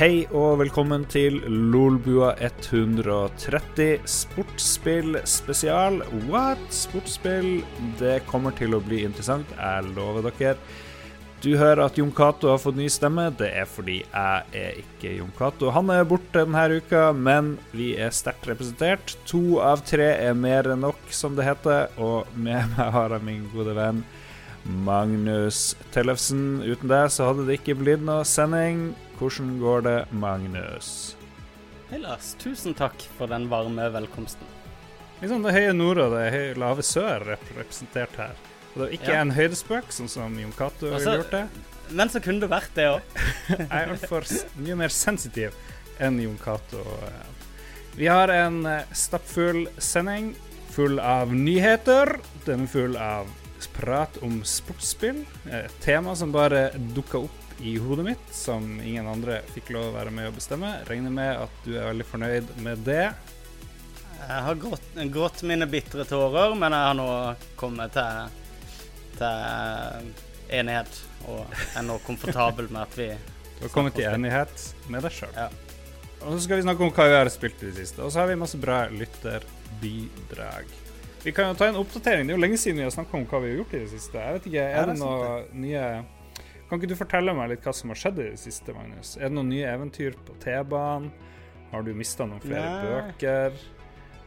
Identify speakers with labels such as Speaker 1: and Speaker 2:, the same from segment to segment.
Speaker 1: Hei og velkommen til Lolbua 130 sportsspill spesial. What? Sportsspill? Det kommer til å bli interessant, jeg lover dere. Du hører at Jon Cato har fått ny stemme. Det er fordi jeg er ikke Jon Cato. Han er borte denne uka, men vi er sterkt representert. To av tre er mer enn nok, som det heter. Og med meg har jeg min gode venn Magnus Tellefsen. Uten deg så hadde det ikke blitt noe sending. Hvordan går det, Magnus?
Speaker 2: Hei, Lars. Tusen takk for den varme velkomsten.
Speaker 1: Liksom det høye nord og det høye lave sør representert her. Og det er ikke
Speaker 2: Ja.
Speaker 1: en høydespøk, sånn som Jon Cato ville
Speaker 2: Altså-
Speaker 1: gjort det.
Speaker 2: Men så kunne det vært det òg.
Speaker 1: Jeg er altfor mye mer sensitiv enn Jon Cato. eh. Vi har en eh, stappfull sending full av nyheter. Den er full av prat om sportsspill. Et tema som bare dukka opp i hodet mitt, som ingen andre fikk lov å være med å bestemme. Regner med at du er veldig fornøyd med det.
Speaker 2: Jeg har grått, grått mine bitre tårer, men jeg har nå kommet til, til enighet. Og er nå komfortabel med at vi
Speaker 1: Du har kommet til enighet med deg sjøl.
Speaker 2: Ja.
Speaker 1: Og så skal vi snakke om hva vi har spilt i det siste. Og så har vi masse bra lytterbidrag. Vi kan jo ta en oppdatering. Det er jo lenge siden vi har snakka om hva vi har gjort i det siste. Jeg vet ikke,
Speaker 2: er,
Speaker 1: Er
Speaker 2: det
Speaker 1: noe nye Kan ikke du fortelle meg litt hva som har skjedd i det siste, Magnus? Er det noen nye eventyr på T-banen? Har du mista noen flere
Speaker 2: Nei.
Speaker 1: bøker?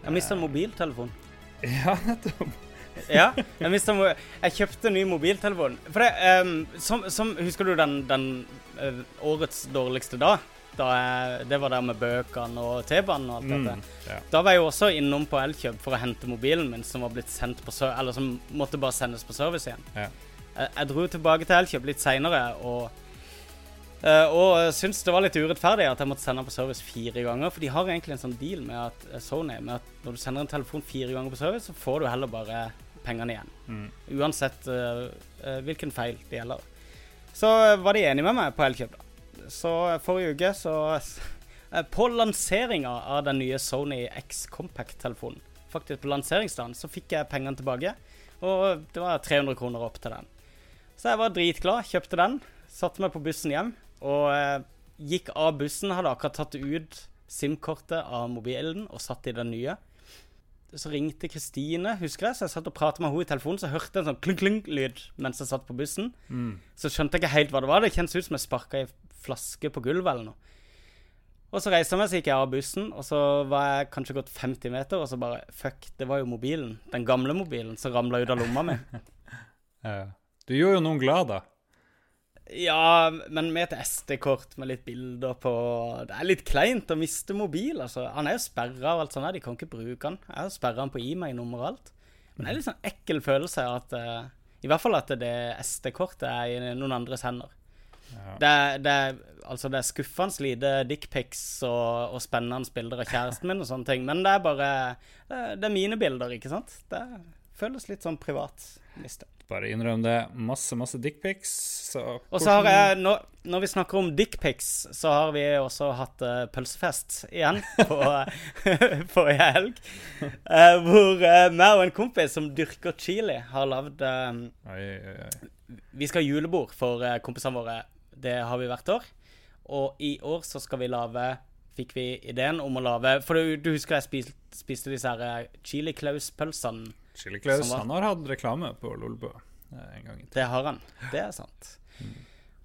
Speaker 2: Jeg mista mobiltelefon.
Speaker 1: Ja, nettopp.
Speaker 2: Ja, jeg, mista jeg kjøpte en ny mobiltelefon. For det, um, som, som, Husker du den, den uh, årets dårligste dag? Da jeg, det var der med bøkene og T-banen og alt
Speaker 1: Mm,
Speaker 2: dette.
Speaker 1: ja.
Speaker 2: Da var jeg jo også innom på Elkjøp for å hente mobilen min, som var blitt sendt på Eller som måtte bare sendes på service igjen.
Speaker 1: Ja.
Speaker 2: Jeg, jeg dro tilbake til Elkjøp litt seinere og eh, og syntes det var litt urettferdig at jeg måtte sende på service fire ganger. For de har egentlig en sånn deal med at eh, Sony med at når du sender en telefon fire ganger på service, så får du heller bare pengene igjen.
Speaker 1: Mm.
Speaker 2: Uansett eh, hvilken feil det gjelder. Så var de enige med meg på Elkjøp, da. Så eh, forrige uke så eh, På lanseringa av den nye Sony X Compact-telefonen, faktisk på lanseringsdagen, så fikk jeg pengene tilbake. Og det var 300 kroner opp til den. Så jeg var dritglad, kjøpte den, satte meg på bussen hjem og eh, gikk av bussen. Hadde akkurat tatt ut SIM-kortet av mobilen og satt i den nye. Så ringte Kristine, husker jeg, så jeg satt og pratet med henne i telefonen, så jeg hørte en sånn klunk-klunk-lyd mens jeg satt på bussen.
Speaker 1: Mm.
Speaker 2: Så skjønte jeg ikke helt hva det var. Det kjentes ut som jeg sparka i flaske på gulvet eller noe. Og så reiste jeg meg, så gikk jeg av bussen, og så var jeg kanskje gått 50 meter, og så bare Fuck, det var jo mobilen. Den gamle mobilen som ramla ut av lomma mi.
Speaker 1: Ja. Du gjorde jo noen glad, da.
Speaker 2: Ja, men med et SD-kort med litt bilder på Det er litt kleint å miste mobil, altså. Han er jo sperra og alt sånt, her, de kan ikke bruke han. Jeg har sperra han på e-mail-nummer og alt. Men det er litt sånn ekkel følelse at uh, I hvert fall at det SD-kortet er i noen andres hender.
Speaker 1: Ja.
Speaker 2: Det, det, altså det er skuffende lite dickpics og, og spennende bilder av kjæresten min og sånne ting, men det er bare Det er, mine bilder, ikke sant? Det føles litt sånn privat. Liste.
Speaker 1: Bare innrøm det. Masse, masse dickpics. Så
Speaker 2: Og så har jeg, når, når vi snakker om dickpics, så har vi også hatt uh, pølsefest igjen på forrige helg. Uh, hvor uh, meg og en kompis som dyrker chili, har lagd
Speaker 1: oi.
Speaker 2: Vi skal ha julebord for kompisene våre. Det har vi hvert år. Og i år så skal vi lage Fikk vi ideen om å lage For du, du husker jeg spiste, spiste disse her eh, chili Claus-pølsene?
Speaker 1: Chili Claus
Speaker 2: var-
Speaker 1: han har hatt reklame på Lolbø eh, en gang.
Speaker 2: Det har han. Det er sant.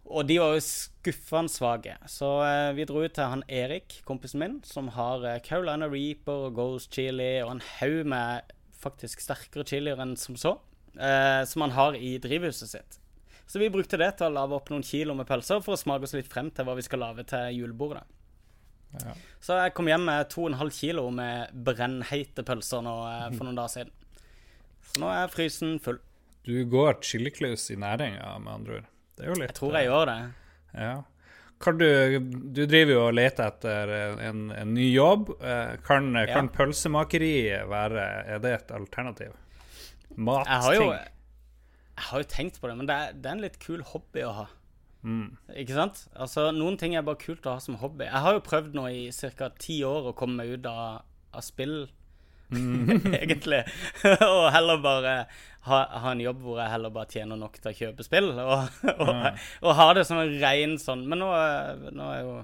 Speaker 2: Og de var jo skuffende svake. Så eh, vi dro ut til han Erik, kompisen min, som har eh, Carolina Reaper og Ghost Chili og en haug med faktisk sterkere chilier enn som så, eh, som han har i drivhuset sitt. Så vi brukte det til å lage opp noen kilo med pølser for å smake oss litt frem til hva vi skal lage til julebordet.
Speaker 1: Ja.
Speaker 2: Så jeg kom hjem med 2,5 kilo med brennheite pølser nå eh, for noen dager siden. Så nå er frysen full.
Speaker 1: Du går chiliklaus i næringa, med andre ord. Det er jo litt
Speaker 2: Jeg tror jeg gjør det.
Speaker 1: Ja. Kan du, du driver jo og leter etter en, en ny jobb. Kan, Kan, ja. pølsemakeri være Er det et alternativ? Matting.
Speaker 2: Jeg har jo Jeg har jo tenkt på det, men det er, det er en litt kul hobby å ha.
Speaker 1: Mm.
Speaker 2: Ikke sant? Altså, Noen ting er bare kult å ha som hobby. Jeg har jo prøvd nå i ca. ti år å komme meg ut av, av spill, egentlig. og heller bare ha, ha en jobb hvor jeg heller bare tjener nok til å kjøpe spill. Og, og, og ha det som en rein sånn Men nå, nå er jo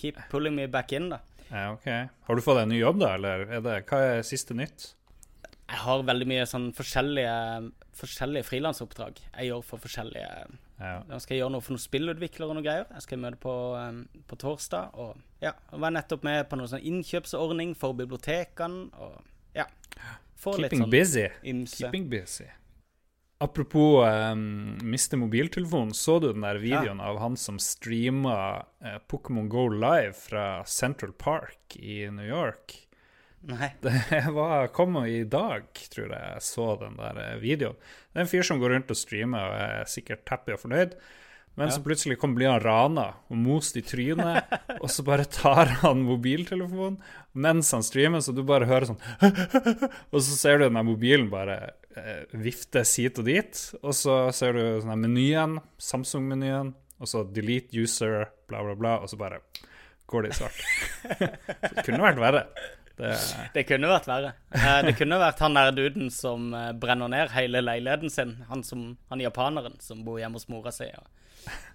Speaker 2: keep pulling me back in, da.
Speaker 1: Ja, ok. Har du fått deg ny jobb, da, eller er det, hva er siste nytt?
Speaker 2: Jeg har veldig mye sånn forskjellige, forskjellige frilansoppdrag jeg gjør for forskjellige
Speaker 1: Ja.
Speaker 2: Nå skal jeg gjøre noe for noen spillutviklere og noe greier. Jeg skal møte på, um, på torsdag. Og ja, jeg var nettopp med på noen sånn innkjøpsordning for bibliotekene. Og ja. Få litt
Speaker 1: Keeping
Speaker 2: sånn
Speaker 1: busy. Keeping busy. Apropos um, miste mobiltelefonen, så du den der videoen av han som streama uh, Pokémon Go live fra Central Park i New York?
Speaker 2: Nei.
Speaker 1: Det var, kom i dag, tror jeg jeg så den der eh, videoen. Det er en fyr som går rundt og streamer og er sikkert happy og fornøyd. Men så plutselig kom, blir han rana og most i trynet, og så bare tar han mobiltelefonen mens han streamer, så du bare hører sånn Og så ser du den der mobilen bare eh, viftes hit og dit, og så ser du sånn menyen, Samsung-menyen, og så delete user, bla, bla, bla, og så bare går det i svart. Så det kunne vært verre. Det,
Speaker 2: Det kunne vært verre. Eh, det kunne vært han der duden som eh, brenner ned hele leiligheten sin. Han, som, han japaneren som bor hjemme hos mora si.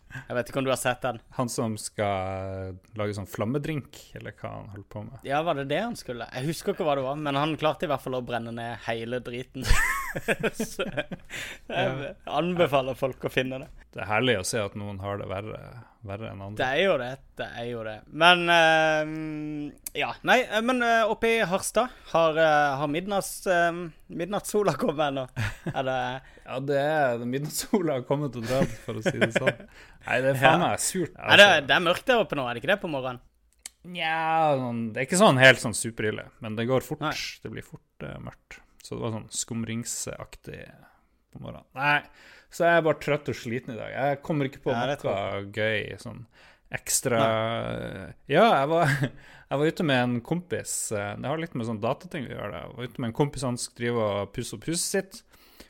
Speaker 2: Jeg vet ikke om du har sett den?
Speaker 1: Han som skal lage sånn flammedrink, eller hva han holder på med.
Speaker 2: Ja, var det det han skulle? Jeg husker ikke hva det var, men han klarte i hvert fall å brenne ned hele driten. Så jeg anbefaler folk å finne det.
Speaker 1: Det er herlig å se at noen har det verre, verre enn andre.
Speaker 2: Det er jo det. Det er jo det. Men uh, Ja. Nei, eh, men uh, oppe i Harstad har, uh, har midnatts, eh, midnattssola kommet ennå? Er det
Speaker 1: Ja, det er midnattssola har kommet og dratt, for å si det sånn. Nei, det er faen meg surt.
Speaker 2: er det, det er mørkt der oppe nå, er det ikke det, på morgenen?
Speaker 1: Nja, sånn, det er ikke sånn helt sånn superille, men det går fort.
Speaker 2: Nei.
Speaker 1: Det blir fort mørkt. Så det var sånn skumringsaktig på morgenen. Nei, så jeg er bare trøtt og sliten i dag. Jeg kommer ikke på
Speaker 2: Ja,
Speaker 1: noe gøy sånn ekstra Ja, jeg var, jeg var ute med en kompis. eh, Det har litt med sånn datating å gjøre. Jeg var ute med en kompis han skulle drive og pusse opp huset sitt.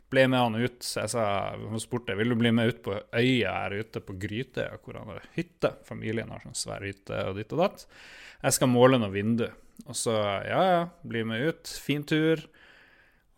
Speaker 1: Ble med han ut. Så jeg sa hun spurte vil du bli med ut på øya her ute på Grytøya, hvor han har hytte. Familien har sånn svær hytte og ditt og datt. Jeg skal måle noen vindu. Og så ja, ja, bli med ut. Fin tur.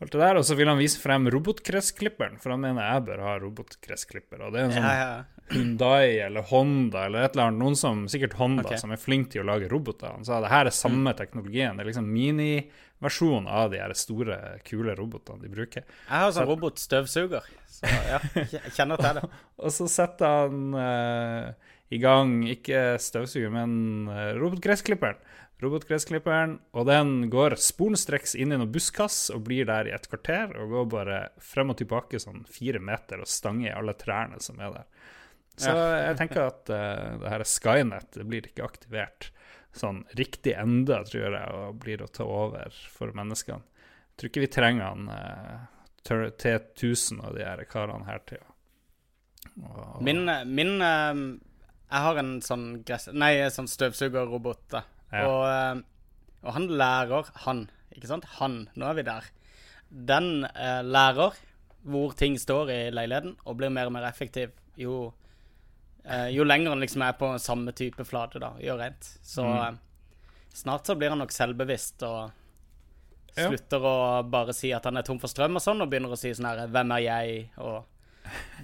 Speaker 1: Alt det der. Og så vil han vise frem robotgressklipperen, for han mener jeg bør ha robotgressklipper. Og det er en sånn
Speaker 2: Ja, ja.
Speaker 1: Hyundai eller Honda eller et eller annet, noen som, sikkert Honda,
Speaker 2: okay.
Speaker 1: som er flink til å lage roboter. Han sa det her er samme teknologien. Det er liksom miniversjon av de her store, kule robotene de bruker.
Speaker 2: Jeg har sånn robotstøvsuger, så ja, jeg kjenner til det.
Speaker 1: Og så setter han uh, i gang, ikke støvsuger, men eh, robotgressklipperen. Robotgressklipperen, og den går sporenstreks inn i noen busskass og blir der i et kvarter, og går bare frem og tilbake sånn fire meter og stanger i alle trærne som er der. Så jeg tenker at uh, det her Skynet det blir ikke aktivert sånn riktig enda, tror jeg, og blir å ta over for menneskene. Jeg tror ikke vi trenger han uh, T- T1000 og de her karene her til å
Speaker 2: Min, min eh, Jeg har en sånn gress... Nei, sånn støvsugerrobot, da.
Speaker 1: Ja.
Speaker 2: Og, eh, og han lærer Han, ikke sant? Han. Nå er vi der. Den eh, lærer hvor ting står i leiligheten, og blir mer og mer effektiv jo eh, Jo lenger han liksom er på samme type flate, da, gjør rent. Så
Speaker 1: Mm.
Speaker 2: eh, snart så blir han nok selvbevisst og
Speaker 1: Ja.
Speaker 2: slutter å bare si at han er tom for strøm og sånn, og begynner å si sånn her Hvem er jeg? og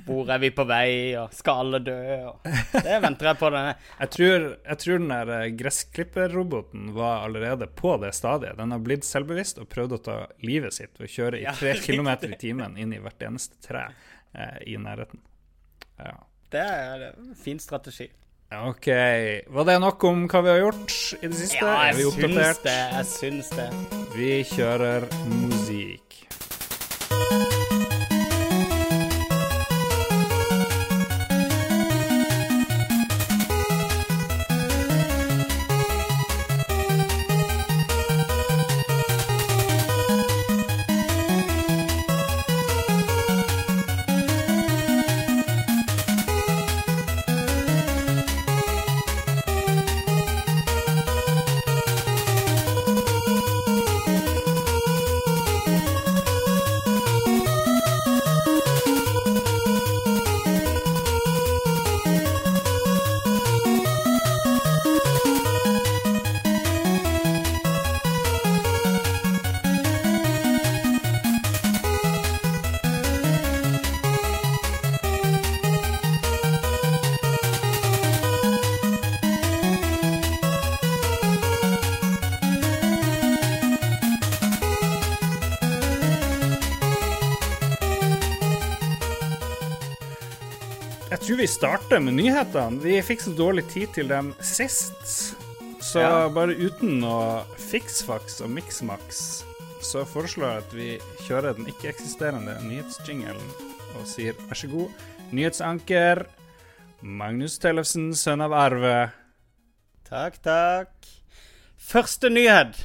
Speaker 2: hvor er vi på vei, og skal alle dø? Og det venter jeg på. denne
Speaker 1: Jeg tror, jeg tror den der eh, gressklipperroboten var allerede på det stadiet. Den har blitt selvbevisst og prøvd å ta livet sitt ved å kjøre i tre
Speaker 2: ja,
Speaker 1: kilometer i timen inn i hvert eneste tre eh, i nærheten. Ja.
Speaker 2: Det er en fin strategi.
Speaker 1: OK. Var det nok om hva vi har gjort i det siste?
Speaker 2: Ja,
Speaker 1: er vi
Speaker 2: jeg syns det. Jeg syns det.
Speaker 1: Vi kjører musikk. Vi starter med nyhetene. Vi fikk så dårlig tid til dem sist. Så
Speaker 2: Ja.
Speaker 1: bare uten å fiksfaks og miksmaks, så foreslår jeg at vi kjører den ikke-eksisterende nyhetsjingelen og sier vær så god. Nyhetsanker Magnus Tellefsen, sønn av Arve.
Speaker 2: Takk, takk. Første nyhet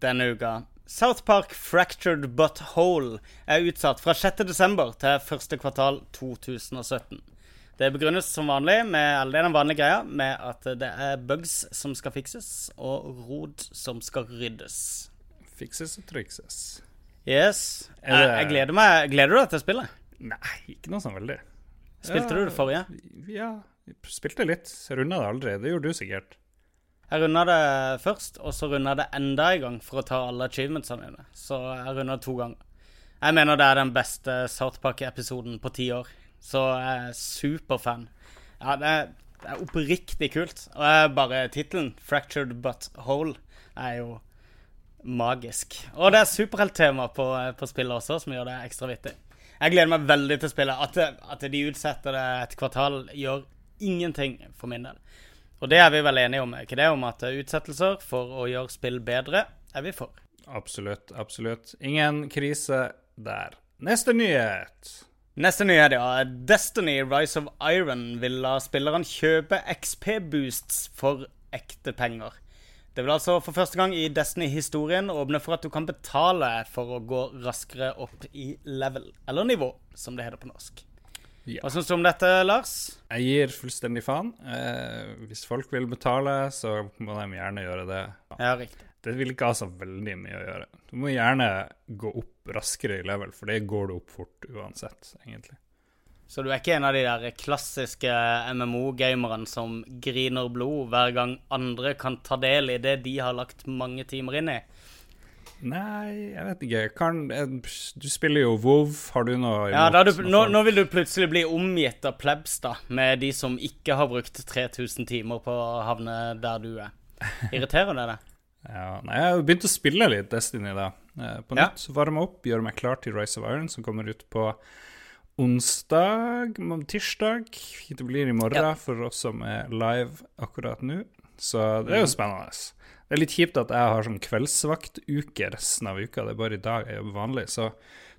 Speaker 2: denne uka. South Park Fractured But Whole er utsatt fra 6. desember til første kvartal 2017. Det begrunnes som vanlig med alle den vanlige greia med at det er bugs som skal fikses, og rod som skal ryddes.
Speaker 1: Fikses og trikses.
Speaker 2: Yes. Jeg, jeg gleder meg. Gleder du deg til spillet?
Speaker 1: Nei, ikke noe sånn veldig.
Speaker 2: Spilte
Speaker 1: Ja.
Speaker 2: du det forrige?
Speaker 1: Ja, spilte litt. Runda det aldri. Det gjorde du sikkert.
Speaker 2: Jeg runda det først, og så runda det enda en gang for å ta alle achievementsene mine. Så jeg runda to ganger. Jeg mener det er den beste South Park-episoden på ti år. Så jeg er superfan. Ja, det er, det er oppriktig kult. Og bare tittelen, 'Fractured But Whole', er jo magisk. Og det er superhelttema på, på spillet også, som gjør det ekstra vittig. Jeg gleder meg veldig til spillet. At, at de utsetter det et kvartal, gjør ingenting for min del. Og det er vi vel enige om, ikke det? Om at utsettelser for å gjøre spill bedre, er vi for.
Speaker 1: Absolutt, absolutt. Ingen krise der. Neste nyhet.
Speaker 2: Neste nyhet, ja. Destiny Rise of Iron vil la spilleren kjøpe XP-boosts for ekte penger. Det vil altså for første gang i Destiny-historien åpne for at du kan betale for å gå raskere opp i level, eller nivå, som det heter på norsk.
Speaker 1: Ja.
Speaker 2: Hva syns du om dette, Lars?
Speaker 1: Jeg gir fullstendig faen. Eh, hvis folk vil betale, så må de gjerne gjøre det.
Speaker 2: Ja, riktig.
Speaker 1: Det vil ikke ha så veldig mye å gjøre. Du må gjerne gå opp raskere i level, for det går du opp fort uansett, egentlig.
Speaker 2: Så du er ikke en av de der klassiske MMO-gamerne som griner blod hver gang andre kan ta del i det de har lagt mange timer inn i?
Speaker 1: Nei, jeg vet ikke. Kan, eh, du spiller jo WoW. Har du noe
Speaker 2: Ja, da du, nå, nå vil du plutselig bli omgitt av plebs, da, med de som ikke har brukt 3000 timer på å havne der du er. Irriterer det deg?
Speaker 1: Ja, nei, jeg har begynt å spille litt Destiny da. på nytt. Ja. Varme opp, gjøre meg klar til Rise of Iron, som kommer ut på onsdag, tirsdag. Det blir i morgen
Speaker 2: Ja.
Speaker 1: for oss som er live akkurat nå. Så det er
Speaker 2: Mm.
Speaker 1: jo spennende. Det er litt kjipt at jeg har sånn kveldsvaktuke resten av uka. Det er bare i dag jeg jobber vanlig. Så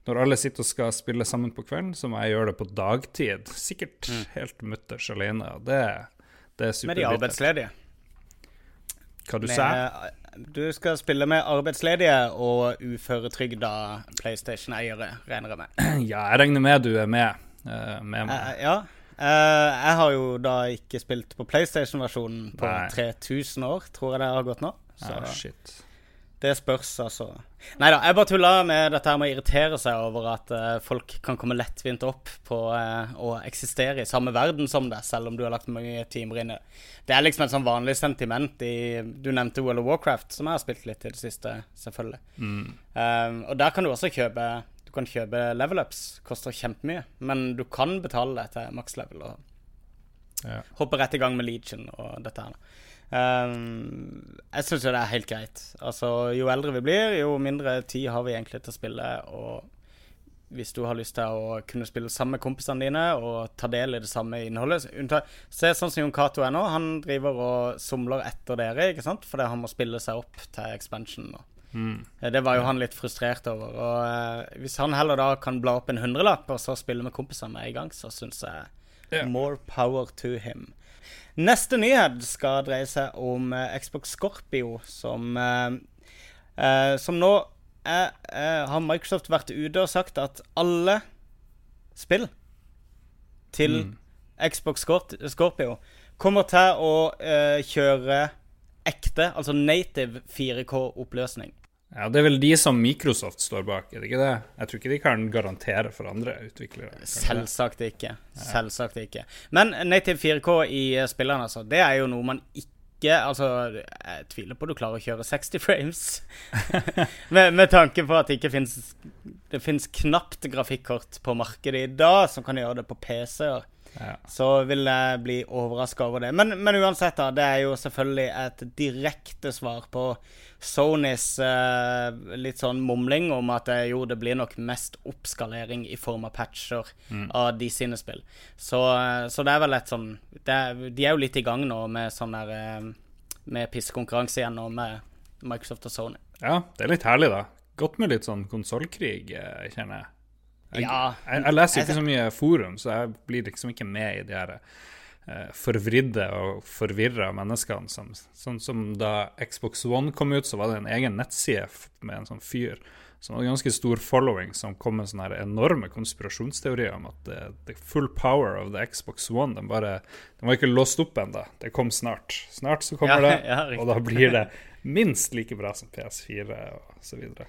Speaker 1: når alle sitter og skal spille sammen på kvelden, så må jeg gjøre det på dagtid. Sikkert helt mutters alene. Det, det er
Speaker 2: superbittert. Med de arbeidsledige.
Speaker 1: Hva du sa?
Speaker 2: Med, du skal spille med arbeidsledige og uføretrygda PlayStation-eiere, regner jeg med.
Speaker 1: Ja, jeg regner med du er med. Uh, med meg.
Speaker 2: Uh, ja. Uh, jeg har jo da ikke spilt på PlayStation-versjonen på
Speaker 1: Nei.
Speaker 2: 3000 år, tror jeg det har gått nå. Så
Speaker 1: Ah, shit.
Speaker 2: Det spørs, altså. Nei da, jeg bare tulla med dette her med å irritere seg over at uh, folk kan komme lettvint opp på uh, å eksistere i samme verden som deg, selv om du har lagt mange timer inn i det. Det er liksom et sånn vanlig sentiment i Du nevnte World of Warcraft, som jeg har spilt litt i det siste, selvfølgelig.
Speaker 1: Mm.
Speaker 2: Um, og der kan du også kjøpe Du kan kjøpe level ups. Koster kjempemye. Men du kan betale det til maks level og
Speaker 1: Ja.
Speaker 2: hoppe rett i gang med Legion og dette her. Um, jeg syns jo det er helt greit. Altså, jo eldre vi blir, jo mindre tid har vi egentlig til å spille. Og hvis du har lyst til å kunne spille sammen med kompisene dine og ta del i det samme innholdet unnta, Se sånn som Jon Cato er nå. Han driver og somler etter dere, ikke sant? Fordi han må spille seg opp til expansion.
Speaker 1: Mm.
Speaker 2: Eh, Det var jo han litt frustrert over. Og uh, Hvis han heller da kan bla opp en hundrelapp og så spille med kompisene med en gang, så syns jeg
Speaker 1: yeah.
Speaker 2: more power to him. Neste nyhet skal dreie seg om eh, Xbox Scorpio, som eh, eh, Som nå er, har Microsoft vært ute og sagt at alle spill til
Speaker 1: Mm.
Speaker 2: Xbox Scorpio kommer til å kjøre ekte, altså native 4K-oppløsning.
Speaker 1: Ja, Det er vel de som Microsoft står bak, er det ikke det? Jeg tror ikke de kan garantere for andre utviklere.
Speaker 2: Selvsagt ikke. Selvsagt ikke. Men native 4K i eh, spilleren, altså, det er jo noe man ikke Altså, jeg tviler på du klarer å kjøre 60 frames. med, med tanke på at det ikke fins Det fins knapt grafikkort på markedet i dag som kan gjøre det på PC-er.
Speaker 1: Ja.
Speaker 2: så vil jeg bli overraska over det. Men, men uansett, da. Det er jo selvfølgelig et direkte svar på Sonys eh, litt sånn mumling om at det, jo, det blir nok mest oppskalering i form av patcher av de sine spill. Så, eh, så det er vel et sånn det er, De er jo litt i gang nå med sånn der eh, Med pissekonkurranse igjen nå med Microsoft og Sony.
Speaker 1: ja, det er litt herlig, da. Godt med litt sånn konsollkrig, eh, kjenner jeg. Jeg,
Speaker 2: Ja.
Speaker 1: jeg, jeg leser ikke så mye forum, så jeg blir liksom ikke med i de her eh, forvridde og forvirra menneskene. Som, sånn som da Xbox One kom ut, så var det en egen nettside med en sånn fyr som hadde ganske stor following, som kom med sånne her enorme konspirasjonsteorier om at the, the full power of the Xbox One Den, bare, den var ikke låst opp ennå. Det kom snart. Snart så kommer
Speaker 2: Ja,
Speaker 1: det,
Speaker 2: ja,
Speaker 1: og da blir det minst like bra som PS4 og så videre.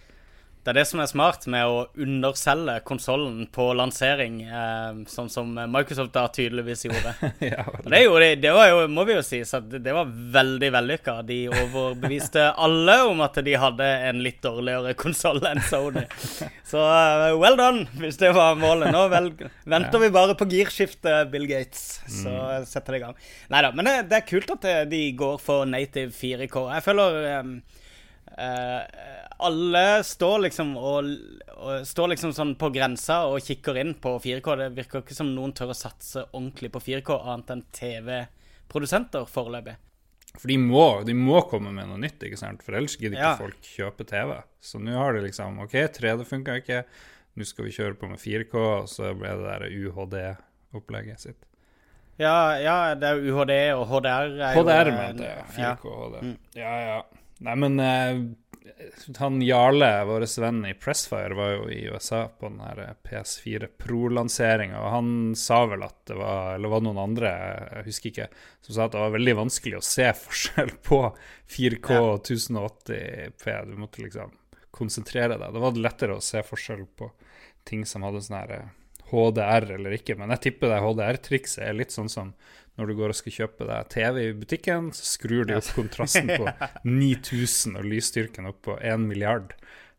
Speaker 2: Det er det som er smart med å underselge konsollen på lansering, eh, sånn som Microsoft da tydeligvis gjorde.
Speaker 1: ja,
Speaker 2: det, gjorde de, det var jo, må vi jo si, så det var veldig vellykka. De overbeviste alle om at de hadde en litt dårligere konsoll enn Sony. Så uh, well done, hvis det var målet. Nå vel, venter vi bare på girskiftet, Bill Gates. Så setter det i gang. Nei da, men det, det er kult at de går for native 4K. Jeg føler um, Eh, alle står liksom og, og Står liksom sånn på grensa og kikker inn på 4K. Det virker ikke som noen tør å satse ordentlig på 4K, annet enn TV-produsenter foreløpig.
Speaker 1: For de må, de må komme med noe nytt, ikke sant? for ellers gidder ikke
Speaker 2: Ja.
Speaker 1: folk kjøpe TV. Så nå har de liksom OK, 3D funka ikke, nå skal vi kjøre på med 4K, og så ble det der UHD-opplegget sitt.
Speaker 2: Ja, ja, det er UHD og HDR. Er
Speaker 1: HDR
Speaker 2: jo,
Speaker 1: med
Speaker 2: jeg.
Speaker 1: 4K HD.
Speaker 2: Mm.
Speaker 1: Ja, ja. Nei, men eh, han Jarle, vår venn i Pressfire, var jo i USA på den her PS4 Pro-lanseringa, og han sa vel at det var Eller var det noen andre, jeg husker ikke, som sa at det var veldig vanskelig å se forskjell på 4K og 1080P. Du måtte liksom konsentrere deg. Da var det lettere å se forskjell på ting som hadde sånn her eh, HDR eller ikke, men jeg tipper det HDR-trikset er litt sånn som når du går og skal kjøpe deg TV i butikken, så skrur de opp kontrasten på 9000 og lysstyrken opp på 1 milliard.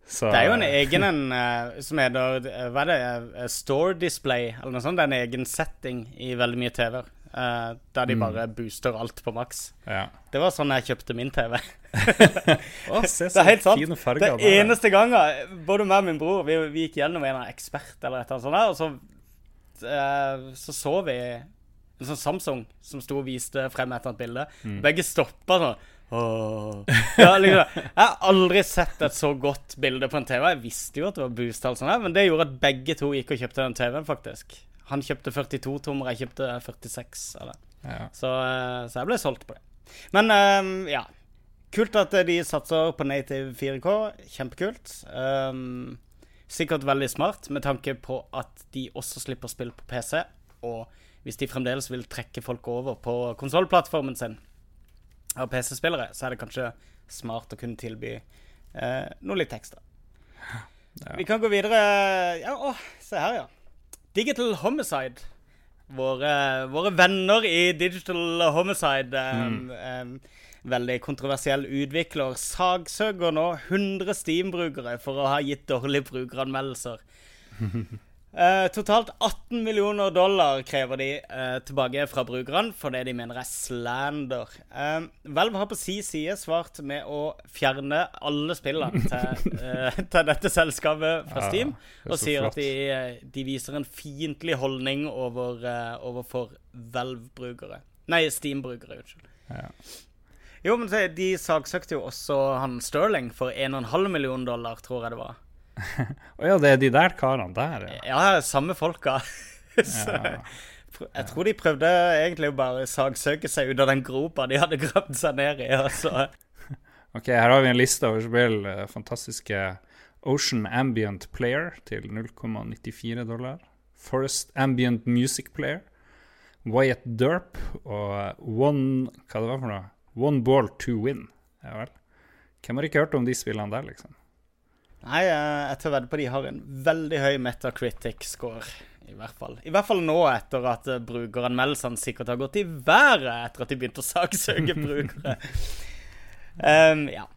Speaker 1: Så,
Speaker 2: Det er jo en egen en eh, som heter eh, Hva er det? eh, Store Display, eller noe sånt. Det er en egen setting i veldig mye TV-er. Eh, der de
Speaker 1: Mm.
Speaker 2: bare booster alt på maks.
Speaker 1: ja.
Speaker 2: Det var sånn jeg kjøpte min TV.
Speaker 1: oh,
Speaker 2: Det er helt sant.
Speaker 1: farger det bare.
Speaker 2: eneste gangen, både meg og min bror, vi, vi gikk gjennom en eller ekspert eller et eller annet sånt der, og så, uh, så så vi en sånn Samsung som sto og viste frem et eller annet bilde.
Speaker 1: Mm.
Speaker 2: Begge stoppa sånn. Oh. Ja, liksom, jeg har aldri sett et så godt bilde på en TV. Jeg visste jo at det var boost, men det gjorde at begge to gikk og kjøpte den TV-en, faktisk. Han kjøpte 42-tommer, jeg kjøpte 46 av det.
Speaker 1: Ja.
Speaker 2: Så, eh, så jeg ble solgt på det. Men um, ja. Kult at de satser på native 4K. Kjempekult. Um, sikkert veldig smart med tanke på at de også slipper spill på PC. Og hvis de fremdeles vil trekke folk over på konsollplattformen sin av PC-spillere, så er det kanskje smart å kunne tilby eh, noe litt ekstra.
Speaker 1: Ja.
Speaker 2: Vi kan gå videre. Ja, å, se her, ja. Digital Homicide. Våre, våre venner i Digital Homicide. Um, um, veldig kontroversiell utvikler. Sagsøker nå 100 Steam-brukere for å ha gitt dårlige brukeranmeldelser. Eh, totalt 18 millioner dollar krever de uh, tilbake fra brukerne for det de mener er slander. Uh, Valve har på si side svart med å fjerne alle spillene til, eh, til dette selskapet fra Steam,
Speaker 1: er
Speaker 2: og sier
Speaker 1: flott.
Speaker 2: at de, eh, de viser en fiendtlig holdning over, eh, overfor Valve-brukere. Nei, Steam-brukere, unnskyld.
Speaker 1: Ja.
Speaker 2: Jo, men de saksøkte jo også han Sterling for 1,5 million dollar, tror jeg det var.
Speaker 1: Å ja, det er de der karene der, ja.
Speaker 2: Ja, samme folka. Så
Speaker 1: Ja.
Speaker 2: jeg tror de prøvde egentlig å bare sagsøke seg ut av den gropa de hadde gravd seg ned i. Altså.
Speaker 1: Ok, her har vi en liste over spill. eh, Fantastiske Ocean Ambient Player til 0,94 dollar. Forest Ambient Music Player. Wyatt Derp og One Hva det var for noe? One Ball to Win. Ja vel. Hvem har ikke hørt om de spillene der, liksom?
Speaker 2: Nei, jeg tør vedde på de har en veldig høy Metacritic-score. I hvert fall I hvert fall nå, etter at eh, brukeranmeldelsene sikkert har gått i været etter at de begynte å saksøke brukere. um, ja.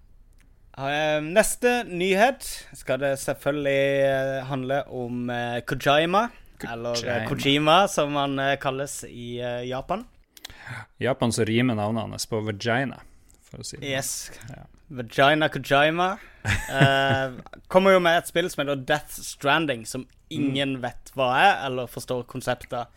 Speaker 2: Ehm, neste nyhet skal det selvfølgelig eh, handle om uh, Kojima. Eller uh, Kojima, som han kalles i Japan.
Speaker 1: I Japan så rimer navnet hans på vagina, for å si det
Speaker 2: Yes. Ja. Vagina Kojima. kommer jo med et spill som heter Death Stranding, som ingen mm. vet hva er, eller forstår konseptet.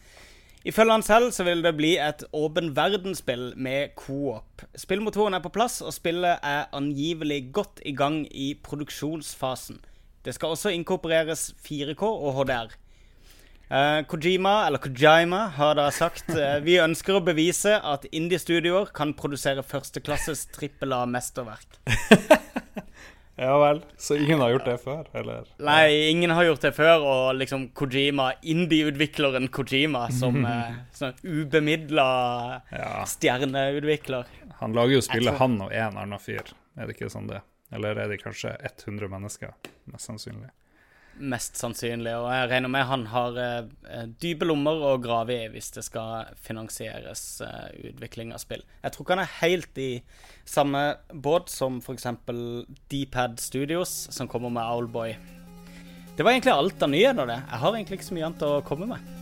Speaker 2: Ifølge han selv så vil det bli et åpen verdensspill med co-op. Spillmotoren er på plass, og spillet er angivelig godt i gang i produksjonsfasen. Det skal også inkorporeres 4K og HDR. Uh, Kojima, eller Kojima, har da sagt uh, vi ønsker å bevise at indie-studioer kan produsere førsteklasses trippel A-mesterverk.
Speaker 1: Ja vel. Så ingen har gjort det før, eller?
Speaker 2: Nei, ingen har gjort det før, og liksom Kojima, indie-utvikleren Kojima, som uh, sånn ubemidla ja. stjerneutvikler.
Speaker 1: Han lager jo spillet, han og en annen fyr, er det ikke sånn det? Eller er det kanskje 100 mennesker, mest sannsynlig?
Speaker 2: Mest sannsynlig. Og jeg regner med han har eh, eh, dype lommer å grave i hvis det skal finansieres eh, utvikling av spill. Jeg tror ikke han er helt i samme båt som f.eks. Dpad Studios, som kommer med Owlboy. Det var egentlig alt av nyheter, det. Jeg har egentlig ikke så mye annet å komme med.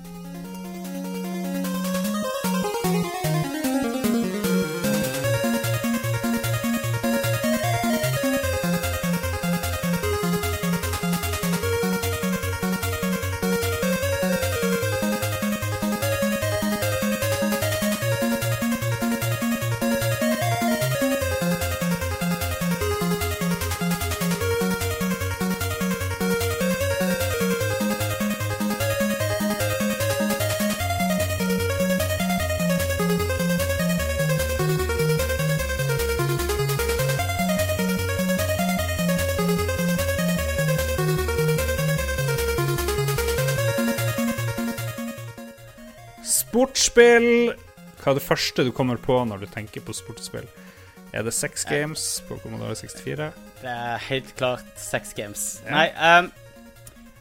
Speaker 1: Sportsspill. Hva er det første du kommer på når du tenker på sportsspill? Er det Sex Games på Commodore 64?
Speaker 2: Det er helt klart Sex Games. Ja. Nei, um,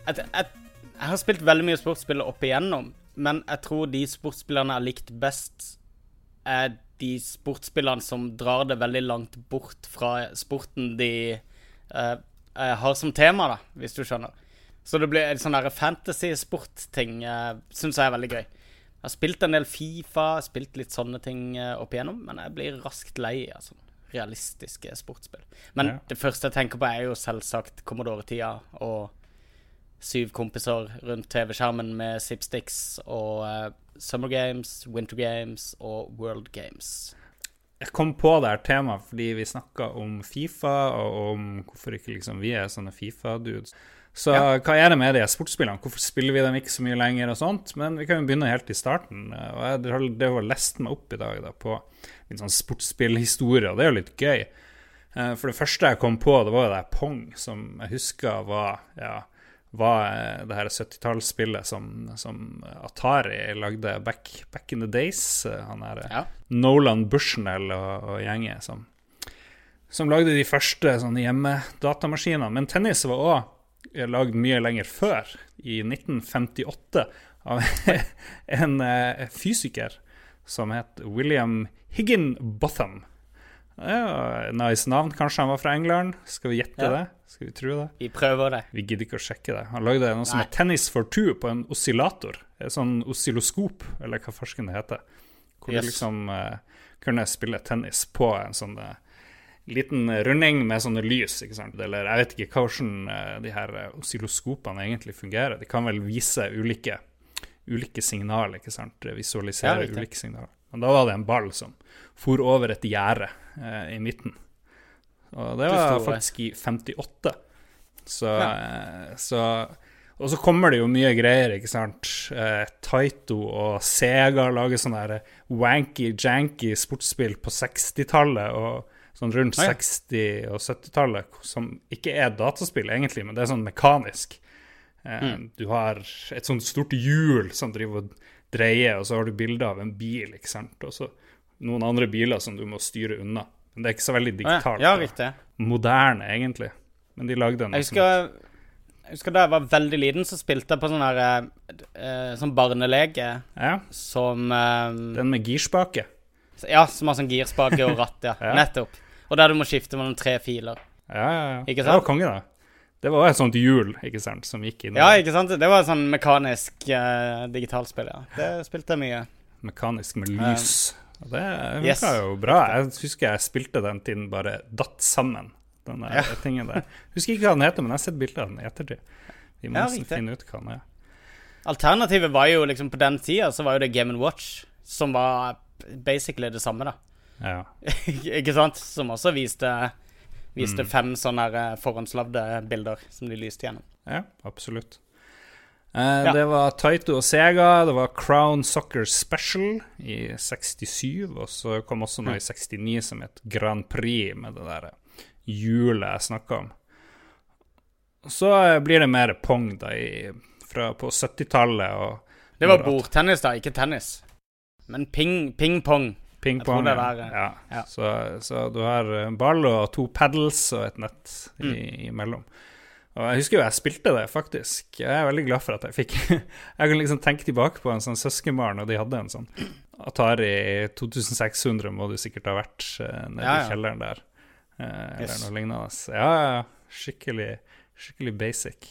Speaker 2: jeg, jeg, jeg, har spilt veldig mye sportsspill opp igjennom, men jeg tror de sportsspillerne jeg har likt best, er de sportsspillerne som drar det veldig langt bort fra sporten de uh, har som tema, da, hvis du skjønner. Så det blir en sånn fantasy-sport-ting uh, syns jeg er veldig gøy. Jeg har spilt en del Fifa, spilt litt sånne ting eh, opp igjennom, men jeg blir raskt lei av sånn realistiske sportsspill. Men ja. det første jeg tenker på, er jo selvsagt Commodore-tida og syv kompiser rundt TV-skjermen med Zipsticks og uh, Summer Games, Winter Games og World Games.
Speaker 1: Jeg kom på det her temaet fordi vi snakka om Fifa, og om hvorfor ikke liksom vi er sånne Fifa-dudes. Så ja. hva er det med de sportsspillene? Hvorfor spiller vi dem ikke så mye lenger? og sånt? Men vi kan jo begynne helt i starten. Og jeg har det var lest meg opp i dag da, på en sånn sportsspillhistorie, og det er jo litt gøy. Eh, for det første jeg kom på, det var jo det Pong, som jeg husker var, ja, var eh, det her 70-tallsspillet som, som, Atari lagde back, back, in the days. Han er ja. Nolan Bushnell og, og gjengen som, som lagde de første sånne hjemmedatamaskinene. Men tennis var òg lagd mye lenger før, i 1958, av en uh, fysiker som het William Higginbotham. Ja, nice navn. Kanskje han var fra England? Skal vi gjette ja. det? Skal Vi tro det?
Speaker 2: Vi prøver det.
Speaker 1: Vi gidder ikke å sjekke det. Han lagde noe som het Tennis for two på en oscillator. En sånn oscilloskop, eller hva farsken det heter. Hvor yes. du liksom uh, kunne spille tennis på en sånn uh, liten runding med sånne lys. ikke sant? Eller jeg vet ikke hvordan uh, de her eh, oscilloskopene egentlig fungerer. De kan vel vise ulike, ulike signaler, ikke sant? Visualisere ja, ulike signaler. Men da var det en ball som for over et gjerde eh, i midten. Og det var faktisk i 58. Så, ja. så og så kommer det jo mye greier, ikke sant. Eh, Taito og Sega lager sånne wanky-janky sportsspill på 60-tallet. Og sånn rundt ah, 60- og 70-tallet, som ikke er dataspill egentlig, men det er sånn mekanisk. Eh, mm. Du har et sånt stort hjul som driver og dreier, og så har du bilde av en bil, ikke sant, og så noen andre biler som du må styre unna. Men det er ikke så veldig digitalt.
Speaker 2: Ja, ja,
Speaker 1: moderne, egentlig. Men de lagde en
Speaker 2: jeg husker, jeg husker da jeg var veldig liten, så spilte jeg på sånn her eh, Sånn barnelege
Speaker 1: ja.
Speaker 2: som eh,
Speaker 1: Den med girspake?
Speaker 2: Ja, som har sånn girspake og ratt, ja. ja. Nettopp. Og der du må skifte mellom tre filer.
Speaker 1: Ja, ja, ja.
Speaker 2: Ikke
Speaker 1: sant? Det var konge, da. Det var et sånt hjul ikke sant, som gikk inn.
Speaker 2: Ja, ikke sant? Det var et sånn mekanisk uh, digitalspill, ja. Det spilte jeg mye.
Speaker 1: Mekanisk med lys. Og det funka
Speaker 2: Yes.
Speaker 1: jo bra. Jeg husker jeg spilte den tiden bare datt sammen. Den der
Speaker 2: Ja.
Speaker 1: tingen der. Husker ikke hva den heter, men jeg har sett bilder av den i ettertid. Vi må
Speaker 2: Ja,
Speaker 1: nesten finne ut hva den er.
Speaker 2: Alternativet var jo liksom På den tida så var jo det Game Watch, som var basically det samme, da.
Speaker 1: Ja.
Speaker 2: ikke sant? Som også viste, viste
Speaker 1: Mm.
Speaker 2: fem sånne eh, forhåndslagde bilder som de lyste gjennom.
Speaker 1: Ja, absolutt. Eh,
Speaker 2: Ja.
Speaker 1: Det var Taito og Sega, det var Crown Soccer Special i 67, og så kom også noe i 69 som het Grand Prix, med det der hjulet jeg snakka om. Så eh, blir det mer pong da i, fra på 70-tallet og
Speaker 2: Det var bordtennis, da, ikke tennis. Men ping- ping-pong. Jeg tror det
Speaker 1: Ja.
Speaker 2: eh,
Speaker 1: ja.
Speaker 2: ja.
Speaker 1: Så, så du har en ball og to paddles og et nett
Speaker 2: Mm.
Speaker 1: imellom. Og jeg husker jo jeg spilte det, faktisk. Jeg er veldig glad for at jeg fikk Jeg kan liksom tenke tilbake på en sånn søskenbarn, og de hadde en sånn Atari 2600 må du sikkert ha vært eh, nede
Speaker 2: Ja, ja.
Speaker 1: i kjelleren der. Eh, eller
Speaker 2: Yes.
Speaker 1: noe lignende. Ja, ja. Skikkelig, skikkelig basic.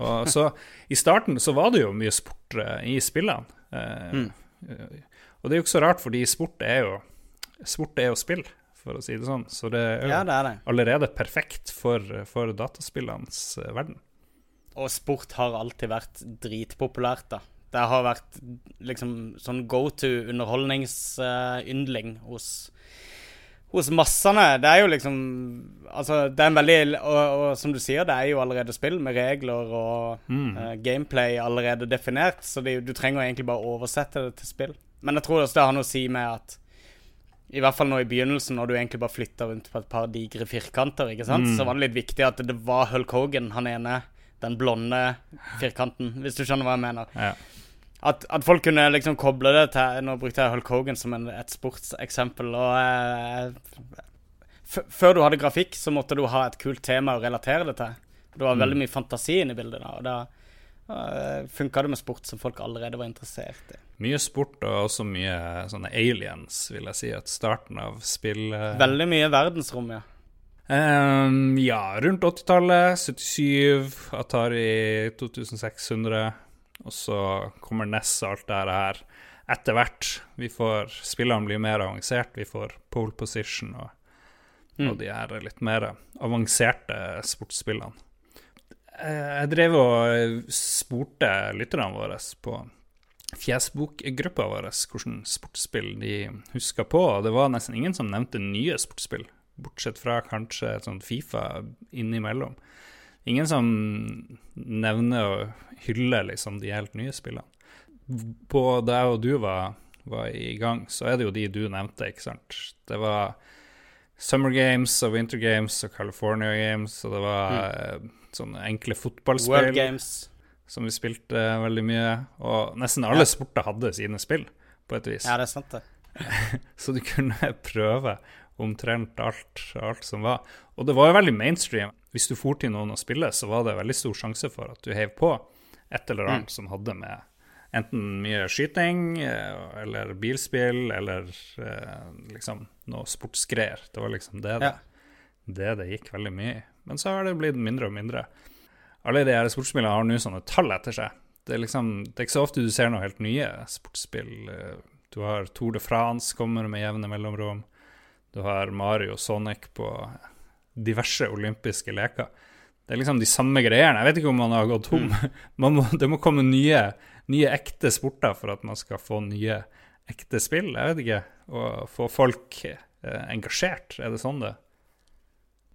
Speaker 1: Og så I starten så var det jo mye sport eh, i spillene. Eh,
Speaker 2: Mm.
Speaker 1: Og det er jo ikke så rart, fordi sport er jo Sport er jo spill, for å si det sånn. Så det er jo
Speaker 2: Ja, det er det.
Speaker 1: allerede perfekt for, for dataspillenes eh, verden.
Speaker 2: Og sport har alltid vært dritpopulært, da. Det har vært liksom sånn go to underholdningsyndling hos hos massene. Det er jo liksom Altså, det er en veldig og, og som du sier, det er jo allerede spill med regler og
Speaker 1: Mm.
Speaker 2: uh, gameplay allerede definert, så det, du trenger egentlig bare oversette det til spill. Men jeg tror også det har noe å si med at i hvert fall nå i begynnelsen, når du egentlig bare flytta rundt på et par digre firkanter, ikke sant,
Speaker 1: Mm.
Speaker 2: så var det litt viktig at det var Hulk Hogan, han ene, den blonde firkanten, hvis du skjønner hva jeg mener.
Speaker 1: Ja.
Speaker 2: At, at folk kunne liksom koble det til Nå brukte jeg Hulk Hogan som en, et sportseksempel, og eh, Før du hadde grafikk, så måtte du ha et kult tema å relatere det til. Det var veldig mye fantasi inne i bildet, da, og da uh, funka det med sport som folk allerede var interessert i.
Speaker 1: Mye sport og også mye sånne aliens, vil jeg si, at starten av spill eh,
Speaker 2: Veldig mye verdensrom, ja.
Speaker 1: Um, ja, rundt 80-tallet. 77, Atari 2600. Og så kommer Ness og alt det her etter hvert. Vi får Spillene blir mer avansert. Vi får pole position og,
Speaker 2: Mm.
Speaker 1: og de her litt mer avanserte sportsspillene. Eh, Jeg drev og spurte lytterne våre på Fjesbokgruppa vår hvordan sportsspill de huska på, og det var nesten ingen som nevnte nye sportsspill, bortsett fra kanskje et sånt Fifa innimellom. Ingen som nevner og hyller liksom de helt nye spillene. På da jeg og du var, var i gang, så er det jo de du nevnte, ikke sant. Det var Summer Games og Winter Games og California Games, og det var mm. sånne enkle fotballspill
Speaker 2: World Games.
Speaker 1: som vi spilte eh, veldig mye. Og nesten alle
Speaker 2: Ja.
Speaker 1: sporter hadde sine spill, på et vis.
Speaker 2: Ja, det er sant, det.
Speaker 1: Så du kunne prøve omtrent alt, alt som var. Og det var jo veldig mainstream. Hvis du for til noen å spille, så var det veldig stor sjanse for at du heiv på et eller annet som hadde med enten mye skyting eh, eller bilspill eller eh, liksom noe sportsgreier. Det var liksom det det,
Speaker 2: Ja.
Speaker 1: det det gikk veldig mye i. Men så har det blitt mindre og mindre. Alle de her sportsspillene har nå sånne tall etter seg. Det er liksom, det er ikke så ofte du ser noe helt nye sportsspill. Eh, Du har Tour de France kommer med jevne mellomrom. Du har Mario Sonic på diverse olympiske leker. Det er liksom de samme greiene. Jeg vet ikke om man har gått tom. Man må, det må komme nye, nye ekte sporter for at man skal få nye ekte spill. Jeg vet ikke. Og få folk eh, engasjert. Er det sånn det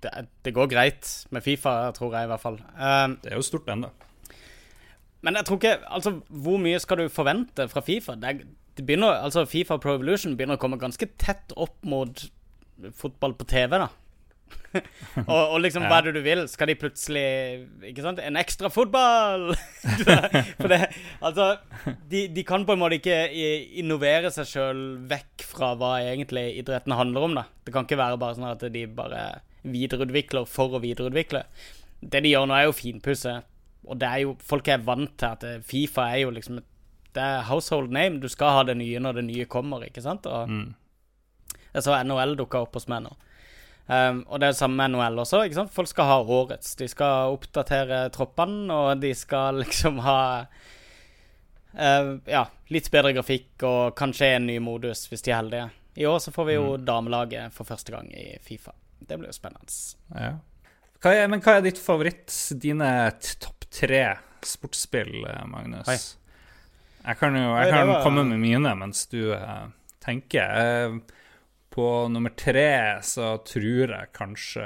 Speaker 2: det? Det går greit med Fifa, tror jeg i hvert fall. Um,
Speaker 1: Det er jo stort ennå.
Speaker 2: Men jeg tror ikke Altså, hvor mye skal du forvente fra Fifa? Det, er- det begynner, altså Fifa Pro Evolution begynner å komme ganske tett opp mot fotball på TV, da. og, og liksom, hva er det du vil? Skal de plutselig Ikke sant? En ekstra fotball! For det Altså, de, de kan på en måte ikke innovere seg sjøl vekk fra hva egentlig idretten handler om, da. Det kan ikke være bare sånn at de bare videreutvikler for å videreutvikle. Det de gjør nå, er jo finpusse. Og det er jo Folk er vant til at eh, Fifa er jo liksom et Det er household name. Du skal ha det nye når det nye kommer, ikke sant? Og
Speaker 1: Mm.
Speaker 2: jeg så NHL dukka opp hos meg nå. Um, og det er det samme med NHL også. ikke sant? Folk skal ha årets. De skal oppdatere troppene, og de skal liksom ha uh, Ja, litt bedre grafikk og kanskje en ny modus, hvis de er heldige. I år så får vi jo
Speaker 1: Mm.
Speaker 2: damelaget for første gang i Fifa. Det blir jo spennende.
Speaker 1: Ja. Hva er, men hva er ditt favoritt, dine topp tre sportsspill, eh, Magnus?
Speaker 2: Oi.
Speaker 1: Jeg kan jo jeg kan
Speaker 2: var-
Speaker 1: komme med mine mens du eh, tenker. På nummer tre så tror jeg kanskje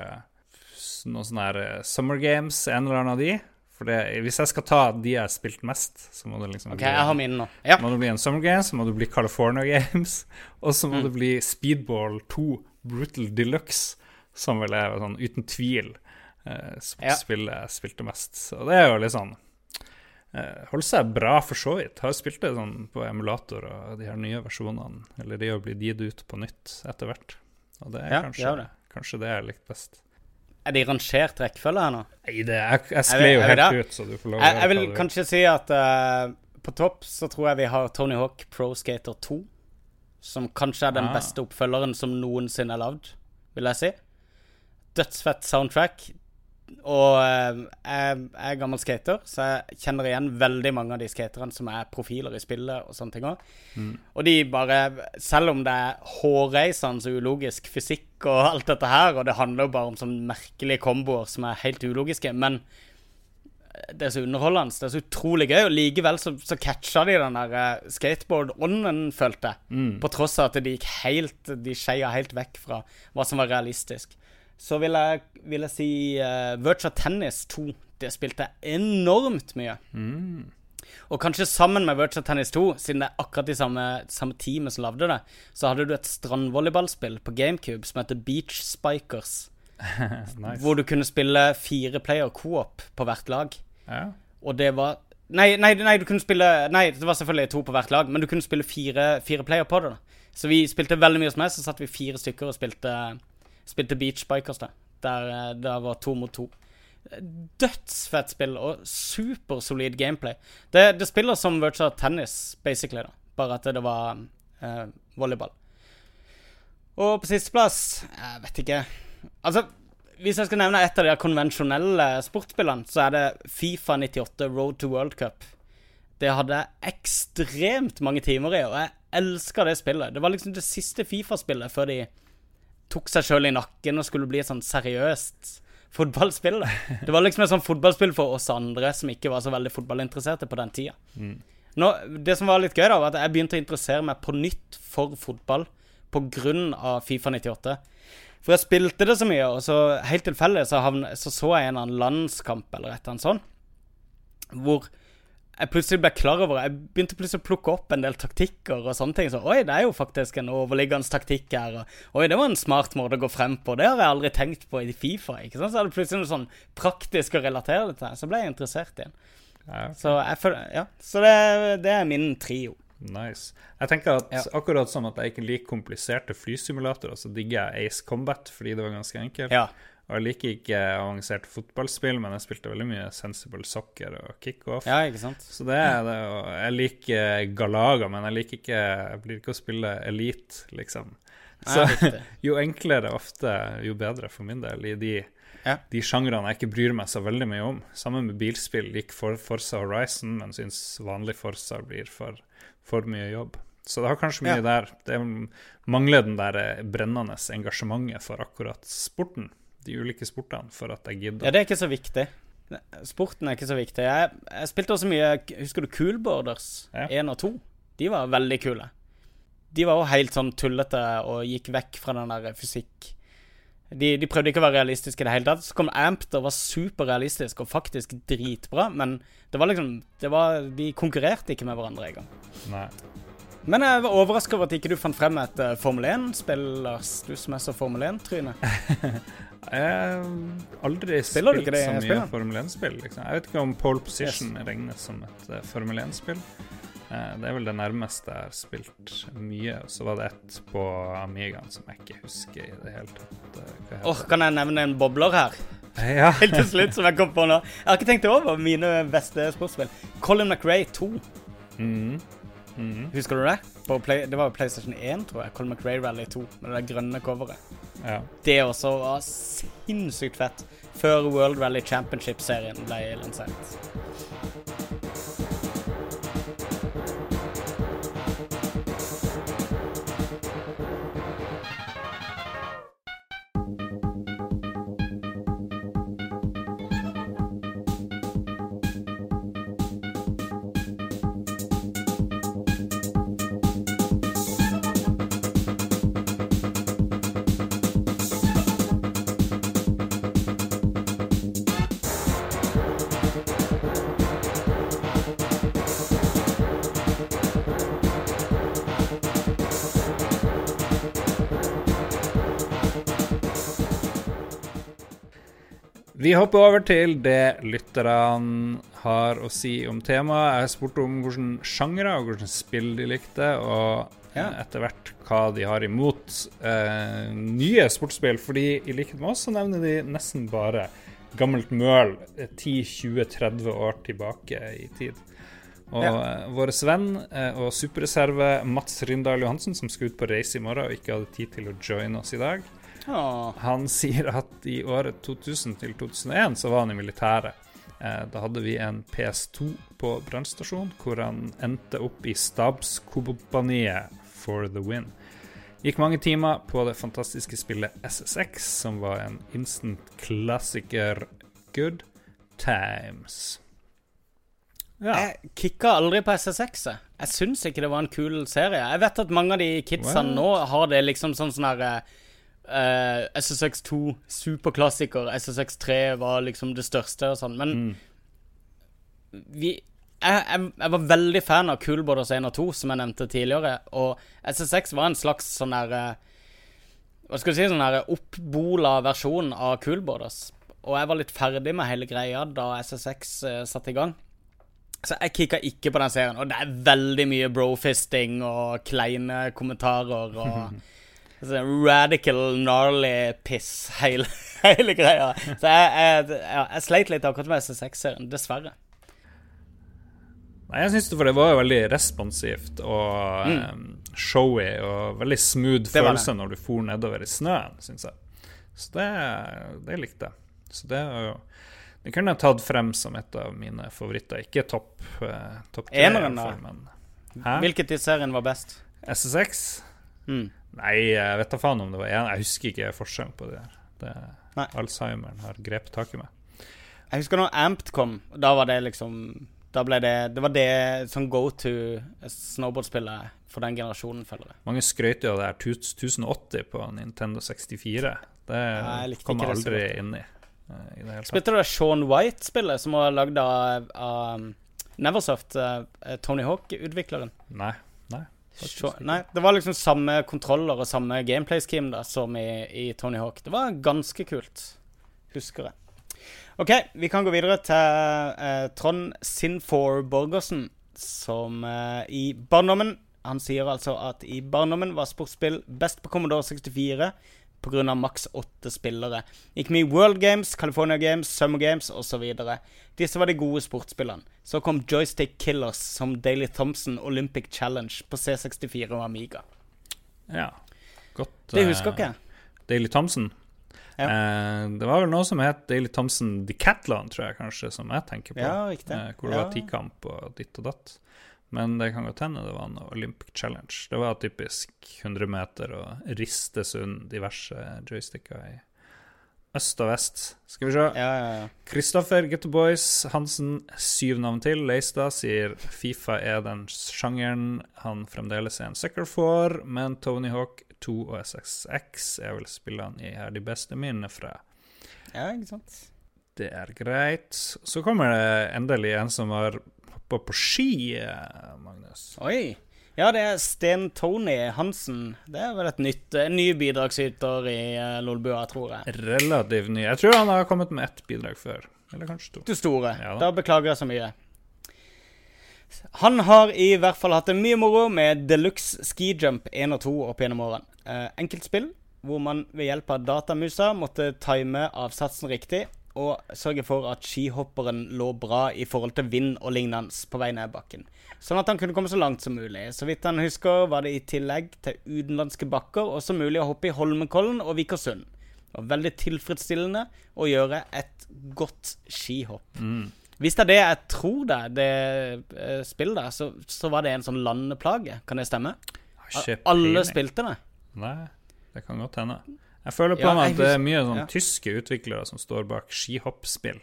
Speaker 1: noen noe sånn her eh, Summer Games, en eller annen av de. For det, hvis jeg skal ta de jeg har spilt mest, så må det liksom
Speaker 2: okay,
Speaker 1: bli
Speaker 2: jeg har mine nå. Ja.
Speaker 1: må det bli en Summer Games, så må det bli California Games, og så må
Speaker 2: Mm.
Speaker 1: det bli Speedball 2 Brutal Deluxe, som vel er sånn uten tvil eh, spillet jeg spilte mest. Så det er jo litt sånn Holder seg bra for så vidt. Har spilt det sånn på emulator og de her nye versjonene, eller de har blitt gitt ut på nytt etter hvert. Og det er
Speaker 2: Ja,
Speaker 1: kanskje,
Speaker 2: det.
Speaker 1: kanskje det jeg likte best.
Speaker 2: Er det i rangert rekkefølge her nå?
Speaker 1: Nei, det, jeg, jeg skled jo helt
Speaker 2: det.
Speaker 1: ut, så du får lov å
Speaker 2: Jeg, jeg vil. kanskje si at uh, på topp så tror jeg vi har Tony Hawk Pro Skater 2. Som kanskje er den
Speaker 1: Ah.
Speaker 2: beste oppfølgeren som noensinne er lagd, vil jeg si. Dødsfett soundtrack. Og eh, jeg, er gammel skater, så jeg kjenner igjen veldig mange av de skaterne som er profiler i spillet og sånne ting òg.
Speaker 1: Mm.
Speaker 2: Og de bare Selv om det er hårreisende og ulogisk fysikk og alt dette her, og det handler jo bare om sånne merkelige komboer som er helt ulogiske, men det er så underholdende. Det er så utrolig gøy. Og likevel så, så catcha de den der eh, skateboard-ånden, følte jeg.
Speaker 1: Mm.
Speaker 2: På tross av at de gikk helt De skeia helt vekk fra hva som var realistisk. Så vil jeg, vil jeg si uh, Virtua Tennis 2. Det spilte jeg enormt mye.
Speaker 1: Mm.
Speaker 2: Og kanskje sammen med Virtua Tennis 2, siden det er akkurat de samme, samme teamet som lagde det, så hadde du et strandvolleyballspill på GameCube som heter Beach Spikers.
Speaker 1: nice.
Speaker 2: Hvor du kunne spille fire player co-op på hvert lag.
Speaker 1: Ja.
Speaker 2: Og det var Nei, nei, nei, du kunne spille Nei, det var selvfølgelig to på hvert lag, men du kunne spille fire, fire player på det. da Så vi spilte veldig mye hos meg, så satt vi fire stykker og spilte, spilte Beach Bikers, da. Der eh, det var to mot to. Dødsfett spill og supersolid gameplay. Det, det spiller som virtual tennis, basically, da. Bare at det var eh, volleyball. Og på sisteplass Jeg vet ikke. Altså, hvis jeg skal nevne et av de konvensjonelle sportsspillene, så er det Fifa 98 Road to World Cup. Det hadde ekstremt mange timer i, og jeg elsker det spillet. Det var liksom det siste Fifa-spillet før de tok seg sjøl i nakken og skulle bli et sånn seriøst fotballspill. da. Det var liksom et sånn fotballspill for oss andre som ikke var så veldig fotballinteresserte på den tida. Nå, det som var litt gøy, da, var at jeg begynte å interessere meg på nytt for fotball av Fifa 98. For jeg spilte det så mye, og så helt tilfeldig så, så så jeg en eller annen landskamp eller et eller annet sånt, hvor jeg plutselig ble klar over Jeg begynte plutselig å plukke opp en del taktikker og sånne ting. Så oi, det er jo faktisk en overliggende taktikk her. Og oi, det var en smart måte å gå frem på. Det har jeg aldri tenkt på i Fifa. ikke sant? Så er det plutselig noe sånn praktisk å relatere det til. Så ble jeg interessert igjen.
Speaker 1: Ja,
Speaker 2: Så, jeg føler, ja. så det, det er min trio.
Speaker 1: Nice. Jeg tenker at
Speaker 2: Ja.
Speaker 1: akkurat som at jeg ikke liker kompliserte flysimulatorer, så digger jeg Ace Combat fordi det var ganske enkelt.
Speaker 2: Ja.
Speaker 1: Og jeg liker ikke avanserte fotballspill, men jeg spilte veldig mye Sensible Soccer og Kickoff.
Speaker 2: ja, ikke sant?
Speaker 1: Så det er det. Og jeg liker Galaga, men jeg liker ikke Jeg blir ikke å spille Elite, liksom. Så jo enklere ofte, jo bedre for min del i de,
Speaker 2: Ja.
Speaker 1: de sjangrene jeg ikke bryr meg så veldig mye om. Sammen med bilspill liker for Forza Horizon, men syns vanlig Forza blir for, for mye jobb. Så det har kanskje mye
Speaker 2: Ja.
Speaker 1: der. Det mangler den der eh, brennende engasjementet for akkurat sporten. De ulike sportene, for at jeg gidder.
Speaker 2: Ja, det er ikke så viktig. Sporten er ikke så viktig. Jeg, jeg spilte også mye Husker du Coolboarders
Speaker 1: Ja.
Speaker 2: 1 og 2? De var veldig kule. De var òg helt sånn tullete og gikk vekk fra den der fysikk de, de prøvde ikke å være realistiske i det hele tatt. Så kom Amped og var superrealistisk og faktisk dritbra, men det var liksom det var, De konkurrerte ikke med hverandre engang.
Speaker 1: Nei.
Speaker 2: Men jeg var overraska over at ikke du fant frem et uh, Formel 1-spill, Lars. Du som er så Formel 1-tryne.
Speaker 1: Jeg har aldri
Speaker 2: Spiller
Speaker 1: spilt så mye? Formel 1-spill. Liksom. Jeg vet ikke om Pole Position regnes som et uh, Formel 1-spill. Uh, det er vel det nærmeste jeg har spilt mye. Så var det ett på Amigaen som jeg ikke husker i det hele tatt. Uh, hva
Speaker 2: Åh, Kan jeg nevne en bobler her?
Speaker 1: Ja.
Speaker 2: Helt til slutt, som jeg kom på nå. Jeg har ikke tenkt over mine beste sportsspill. Colin McRae 2.
Speaker 1: Mm. Mhm.
Speaker 2: Husker du det? På Play, det var PlayStation 1, tror jeg. Colin McRae Rally 2, med det der grønne coveret.
Speaker 1: Ja.
Speaker 2: Det også var sinnssykt fett. Før World Rally Championship-serien ble lansert.
Speaker 1: Vi hopper over til det lytterne har å si om temaet. Jeg spurte om hvilke sjangre og hvilke spill de likte, og
Speaker 2: Ja.
Speaker 1: eh, etter hvert hva de har imot eh, nye sportsspill. Fordi i likhet med oss så nevner de nesten bare gammelt møl eh, 10-20-30 år tilbake i tid. Og
Speaker 2: Ja.
Speaker 1: eh, vår venn eh, og superreserve Mats Rindal Johansen, som skal ut på reise i morgen og ikke hadde tid til å joine oss i dag, han sier at i året 2000 til 2001 så var han i militæret. Eh, da hadde vi en PS2 på brannstasjon, hvor han endte opp i stabskompaniet for the win. Gikk mange timer på det fantastiske spillet SSX, som var en instant klassiker. Good times. Ja.
Speaker 2: Jeg kicka aldri på SSX. jeg. Jeg syns ikke det var en kul serie. Jeg vet at mange av de kidsene nå har det liksom sånn sånn her eh, SSX2 superklassiker, SSX3 var liksom det største og sånn, men
Speaker 1: Mm.
Speaker 2: vi jeg, jeg, jeg var veldig fan av Cool Borders 1 og 2, som jeg nevnte tidligere, og SSX var en slags sånn der eh, Hva skal du si, sånn der oppbola versjon av Cool Borders. Og jeg var litt ferdig med hele greia da SSX uh, satte i gang. Så jeg kikka ikke på den serien. Og det er veldig mye brofisting og kleine kommentarer og radical, gnarly piss, hele, hele greia. Så jeg, jeg, jeg, jeg sleit litt akkurat med SSX-serien, dessverre.
Speaker 1: Nei, jeg syns det, for det var jo veldig responsivt og eh, showy og veldig smooth
Speaker 2: Mm.
Speaker 1: Følelse når du for nedover i snøen, syns jeg. Så det, det likte jeg. Så det er jo Det kunne jeg tatt frem som et av mine favoritter. Ikke topp uh, top tre,
Speaker 2: Eneren, da?
Speaker 1: Hvilken?
Speaker 2: Hvilket i serien var best?
Speaker 1: SSX?
Speaker 2: Mm.
Speaker 1: Nei, jeg vet da faen om det var én. Jeg husker ikke forskjellen på det der. Det,
Speaker 2: Nei.
Speaker 1: Alzheimeren har grepet tak i meg.
Speaker 2: Jeg husker når Amped kom. Da var det liksom Da ble det Det var det som go to snowboardspillet for den generasjonen, føler jeg.
Speaker 1: Mange skrøt jo av det her 1080 på Nintendo 64. Det
Speaker 2: Nei,
Speaker 1: kom jeg aldri
Speaker 2: det.
Speaker 1: inn i. eh, i.
Speaker 2: Spilte du det Sean White-spillet, som var lagd av, av Neversoft, eh, Tony Hawk-utvikleren?
Speaker 1: Nei. Nei.
Speaker 2: det var liksom samme kontroller og samme gameplay-scheme da, som i, i Tony Hawk. Det var ganske kult, husker jeg. OK, vi kan gå videre til eh, Trond Sinfor Borgersen, som eh, i barndommen Han sier altså at i barndommen var sportsspill best på Commodore 64 pga. maks åtte spillere. Gikk mye World Games, California Games, Summer Games osv. Disse var de gode sportsspillene. Så kom Joystick Killers som Daily Thompson Olympic Challenge på C64 og Amiga.
Speaker 1: Ja. Godt.
Speaker 2: Det
Speaker 1: eh,
Speaker 2: husker ikke jeg.
Speaker 1: Daily Thompson.
Speaker 2: Ja.
Speaker 1: Eh, det var vel noe som het Daily Thompson Decathlon, tror jeg kanskje, som jeg tenker på.
Speaker 2: Ja, riktig.
Speaker 1: Eh, hvor det
Speaker 2: Ja.
Speaker 1: var tikamp og ditt og datt. Men det kan godt hende det var noe Olympic Challenge. Det var typisk 100 meter og riste sund diverse joysticker i øst og vest. Skal vi se.
Speaker 2: Ja, ja, ja.
Speaker 1: Kristoffer Ghetto Boys Hansen, syv navn til. Leistad sier Fifa er den sjangeren han fremdeles er en sucker for, men Tony Hawk 2 og SXX er vel spillene jeg har de beste minnene fra.
Speaker 2: ja, ikke sant?
Speaker 1: Det er greit. Så kommer det endelig en som har hoppa på ski, eh, Magnus.
Speaker 2: Oi. Ja, det er Sten Tony Hansen. Det er vel et nytt, en ny bidragsyter i uh, Lolbua, tror jeg.
Speaker 1: Relativt ny. Jeg tror han har kommet med ett bidrag før. Eller kanskje to.
Speaker 2: Du store.
Speaker 1: Ja da.
Speaker 2: da beklager jeg så mye. Han har i hvert fall hatt det mye moro med Deluxe Ski Jump 1 og 2 opp gjennom årene. Eh, enkeltspill hvor man ved hjelp av datamusa måtte time avsatsen riktig, å sørge for at skihopperen lå bra i forhold til vind og lignende på vei ned bakken. Sånn at han kunne komme så langt som mulig. Så vidt han husker, var det i tillegg til utenlandske bakker også mulig å hoppe i Holmenkollen og Vikersund. Det var veldig tilfredsstillende å gjøre et godt skihopp.
Speaker 1: Mm.
Speaker 2: Hvis det er det jeg tror det det eh, spillet der, så, så var det en sånn landeplage. Kan det stemme? Alle spilte det.
Speaker 1: Nei, det kan godt hende. Jeg føler på
Speaker 2: Ja,
Speaker 1: meg at det er mye sånn
Speaker 2: ja.
Speaker 1: tyske utviklere som står bak skihoppspill.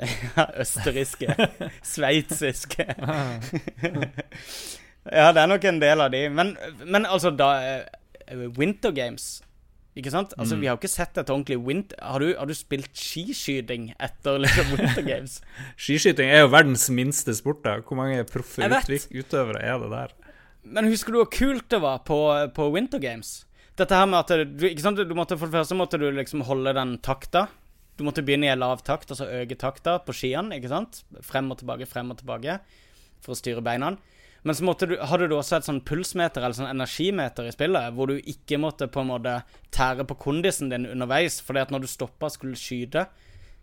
Speaker 2: Ja, Østerrikske. Sveitsiske. ja, det er nok en del av de. Men, men altså, da eh, Winter Games ikke sant? Altså,
Speaker 1: Mm.
Speaker 2: Vi har jo ikke sett et ordentlig winter... Har du, har du spilt skiskyting etter liksom Winter Games?
Speaker 1: Skiskyting er jo verdens minste sport. da Hvor mange proffe utøvere er det der?
Speaker 2: Men husker du hvor kult det var på, på Winter Games? Dette her med at du, ikke sant? du måtte, For det første måtte du liksom holde den takta. Du måtte begynne i lav takt, altså øke takta på skiene. ikke sant? Frem og tilbake, frem og tilbake for å styre beina. Men så du, hadde du også et sånn pulsmeter eller sånn energimeter i spillet, hvor du ikke måtte på en måte tære på kondisen din underveis. fordi at når du stoppa skulle skyte,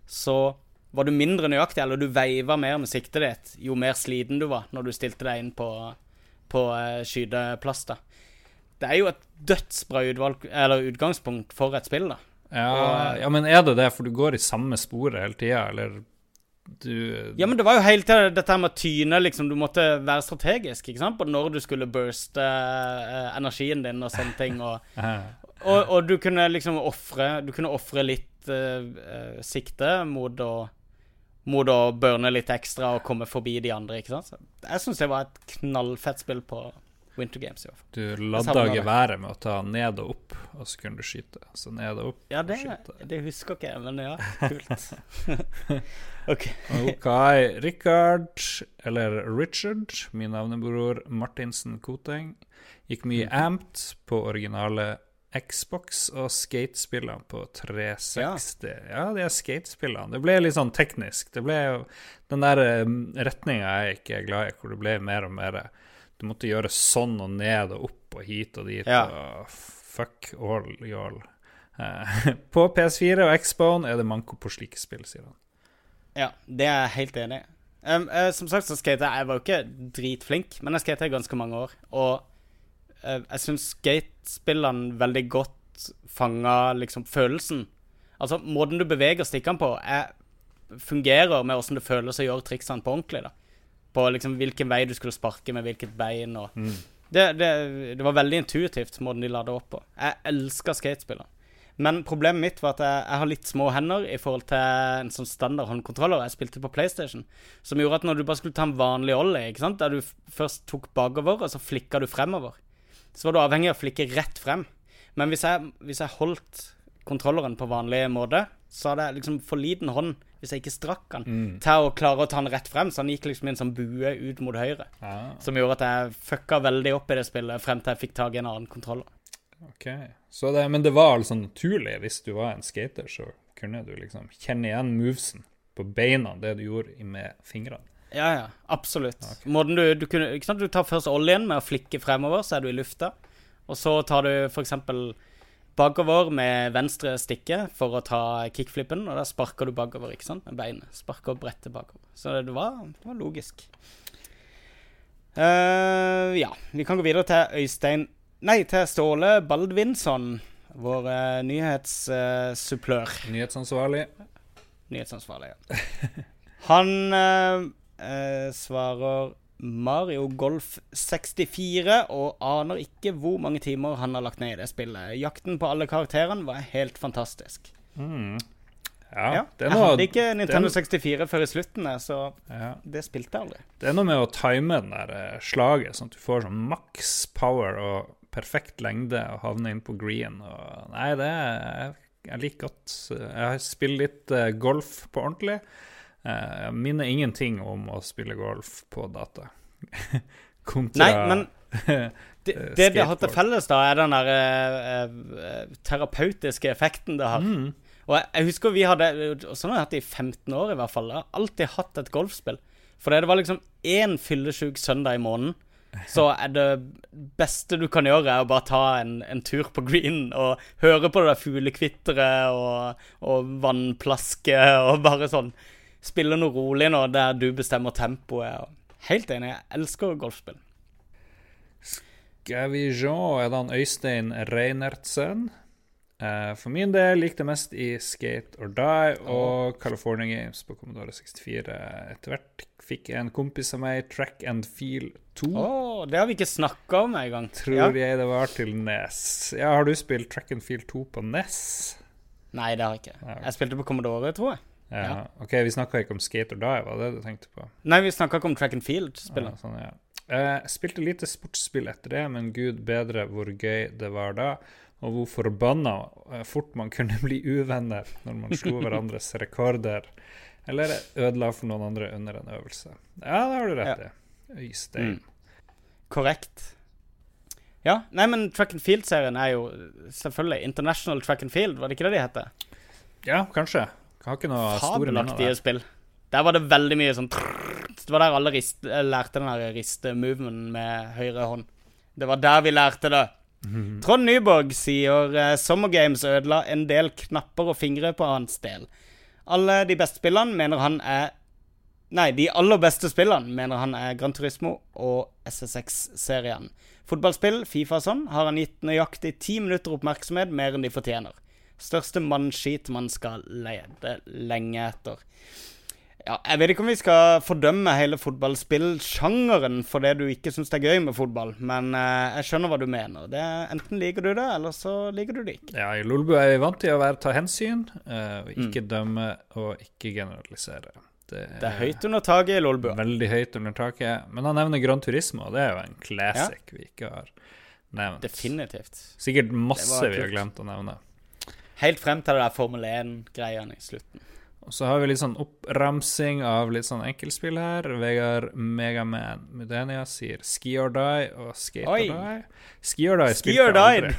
Speaker 2: så var du mindre nøyaktig, eller du veiva mer med siktet ditt jo mer sliten du var når du stilte deg inn på, på eh, skyteplass. Det er jo et dødsbra utvalg, eller utgangspunkt for et spill, da.
Speaker 1: Ja,
Speaker 2: Og-
Speaker 1: ja, men er det det, for du går i samme sporet hele tida, eller du
Speaker 2: Ja, men det var jo hele tida dette her med å tyne, liksom. Du måtte være strategisk, ikke sant, på når du skulle burste eh, energien din og sånne ting. Og,
Speaker 1: Eh,
Speaker 2: og, og du kunne liksom ofre Du kunne ofre litt eh, eh, sikte mot å mot å burne litt ekstra og komme forbi de andre, ikke sant. Så jeg syns det var et knallfett spill på Winter Games, i hvert fall.
Speaker 1: Du ladda geværet med å ta ned og opp, og så kunne du skyte. Så ned og opp.
Speaker 2: Ja, det,
Speaker 1: og skyte.
Speaker 2: det husker ikke jeg, men ja, kult. OK.
Speaker 1: Ok, Richard, eller Richard, min navnebror Martinsen Koteng, gikk mye
Speaker 2: Mhm.
Speaker 1: amped på originale Xbox og skatespillene på 360. Ja, de er skatespillene. Det ble litt sånn teknisk. Det ble jo den der retninga jeg ikke er glad i, hvor det ble mer og mer Du måtte gjøre sånn og ned og opp og hit og dit.
Speaker 2: Ja.
Speaker 1: Og fuck all y'all. Eh, På PS4 og Xbone er det manko på slike spill, sier han.
Speaker 2: Ja, det er jeg helt enig i. Um, uh, som sagt så skater jeg Jeg var jo ikke dritflink, men jeg skater i ganske mange år. Og uh, jeg syns skatespillene veldig godt fanga liksom følelsen. Altså, måten du beveger stikkene på, er, fungerer med åssen det føles å gjøre triksene på ordentlig. da På liksom hvilken vei du skulle sparke med hvilket bein. og det, det, det var veldig intuitivt, måten de la det opp på. Jeg elsker skatespillere. Men problemet mitt var at jeg, jeg har litt små hender i forhold til en sånn standard håndkontroller jeg spilte på PlayStation. Som gjorde at når du bare skulle ta en vanlig ollie, ikke sant? der du først tok bakover, og så flikka du fremover, så var du avhengig av å flikke rett frem. Men hvis jeg, hvis jeg holdt kontrolleren på vanlig måte, så hadde jeg liksom for liten hånd hvis jeg ikke strakk den til å klare å ta den rett frem. Så han gikk liksom i en sånn bue ut mot høyre.
Speaker 1: Ja.
Speaker 2: Som gjorde at jeg fucka veldig opp i det spillet frem til jeg fikk tak i en annen kontroller.
Speaker 1: Ok, så det, Men det var altså naturlig, hvis du var en skater, så kunne du liksom kjenne igjen movesen på beina, det du gjorde med fingrene.
Speaker 2: Ja, ja, absolutt. Måten du, du kunne du tar først oljen med å flikke fremover, så er du i lufta. Og så tar du f.eks. bakover med venstre stikke for å ta kickflippen, og da sparker du bakover, ikke sant, med beinet. Sparker brettet bakover. Så det var, det var logisk. Uh, ja, vi kan gå videre til Øystein Nei, til Ståle Baldvinsson, vår uh, nyhetssupplør.
Speaker 1: Nyhetsansvarlig.
Speaker 2: Nyhetsansvarlig, ja. Han eh, eh, svarer Mario Golf 64 og aner ikke hvor mange timer han har lagt ned i det spillet. Jakten på alle karakterene var helt fantastisk.
Speaker 1: Mm. Ja,
Speaker 2: Ja,
Speaker 1: det
Speaker 2: jeg hadde ikke Nintendo
Speaker 1: den,
Speaker 2: 64 før i slutten, eh, så
Speaker 1: ja,
Speaker 2: det spilte jeg aldri.
Speaker 1: det er noe med å time den der eh, slaget, sånn at du får sånn maks power og perfekt lengde og havner inn på green. Og, nei, det er Jeg liker godt Jeg har spilt litt eh, golf på ordentlig. Eh, Jeg minner ingenting om å spille golf på data. Kontra
Speaker 2: Nei, men det,
Speaker 1: eh,
Speaker 2: det de har til felles, da, er den der eh, eh, terapeutiske effekten det har.
Speaker 1: Mm.
Speaker 2: Og jeg, jeg husker vi hadde Sånn har jeg hatt det i 15 år, i hvert fall. Jeg har alltid hatt et golfspill. For det var liksom én fyllesyk søndag i måneden så er det beste du kan gjøre, er å bare ta en, en tur på green og høre på det der fuglekvitteret og, og vannplasket og bare sånn Spille noe rolig nå, der du bestemmer tempoet. Helt enig. Jeg elsker golfspill.
Speaker 1: Skal vi se, er det han Øystein Reinertsen? Uh, for min del likte jeg mest i Skate or Die og California Games på Commodore 64. Etter hvert fikk jeg en kompis av meg Track and Feel 2.
Speaker 2: Oh, det har vi ikke snakka om engang.
Speaker 1: Tror ja. jeg det var til NES. Ja, Har du spilt Track and Feel 2 på NES?
Speaker 2: Nei, det har jeg ikke. Jeg spilte på Commodore, tror jeg.
Speaker 1: Ja. ja. OK, vi snakka ikke om Skate or Die, var det du tenkte på?
Speaker 2: Nei, vi snakka ikke om Track and Field-spillet.
Speaker 1: sånn, ja. Jeg uh, spilte lite sportsspill etter det, men gud bedre hvor gøy det var da og hvor forbanna eh, fort man kunne bli uvenner når man slo hverandres rekorder, eller ødela for noen andre under en øvelse. Ja, det har du rett i. Ja. Øystein. Mm.
Speaker 2: Korrekt. Ja, nei, men Track and Field-serien er jo selvfølgelig International Track and Field, var det ikke det de heter?
Speaker 1: Ja, kanskje. Har ikke noe store
Speaker 2: spill. Der var det veldig mye sånn Det var der alle rist, lærte den der riste-moven med høyre hånd. Det var der vi lærte det. Trond Nyborg sier uh, Summer Games ødela en del knapper og fingre på hans del. Alle de beste spillene mener han er Nei, de aller beste spillene mener han er Gran Turismo og SSX-serien. Fotballspill, Fifa og sånn, har han gitt nøyaktig ti minutter oppmerksomhet mer enn de fortjener. Største mannskit man skal lede lenge etter. Ja, jeg vet ikke om vi skal fordømme hele fotballspillsjangeren for det du ikke syns er gøy med fotball, men uh, jeg skjønner hva du mener. Det enten liker du det, eller så liker du det ikke.
Speaker 1: Ja, i Lolbu er vi vant til å være, ta hensyn, uh, ikke mm. dømme og ikke generalisere.
Speaker 2: Det er, det er høyt under taket i Lolbu.
Speaker 1: Veldig høyt under taket. Men han nevner Gran Turismo, og det er jo en classic ja. vi ikke har nevnt.
Speaker 2: Definitivt.
Speaker 1: Sikkert masse vi har glemt å nevne.
Speaker 2: Helt frem til det der Formel 1-greiene i slutten.
Speaker 1: Og så har vi litt sånn oppramsing av litt sånn enkeltspill her. Vegard Megaman Mudenia sier Ski or Die og Skate Oi. or Die. Ski or Die spilte jeg aldri.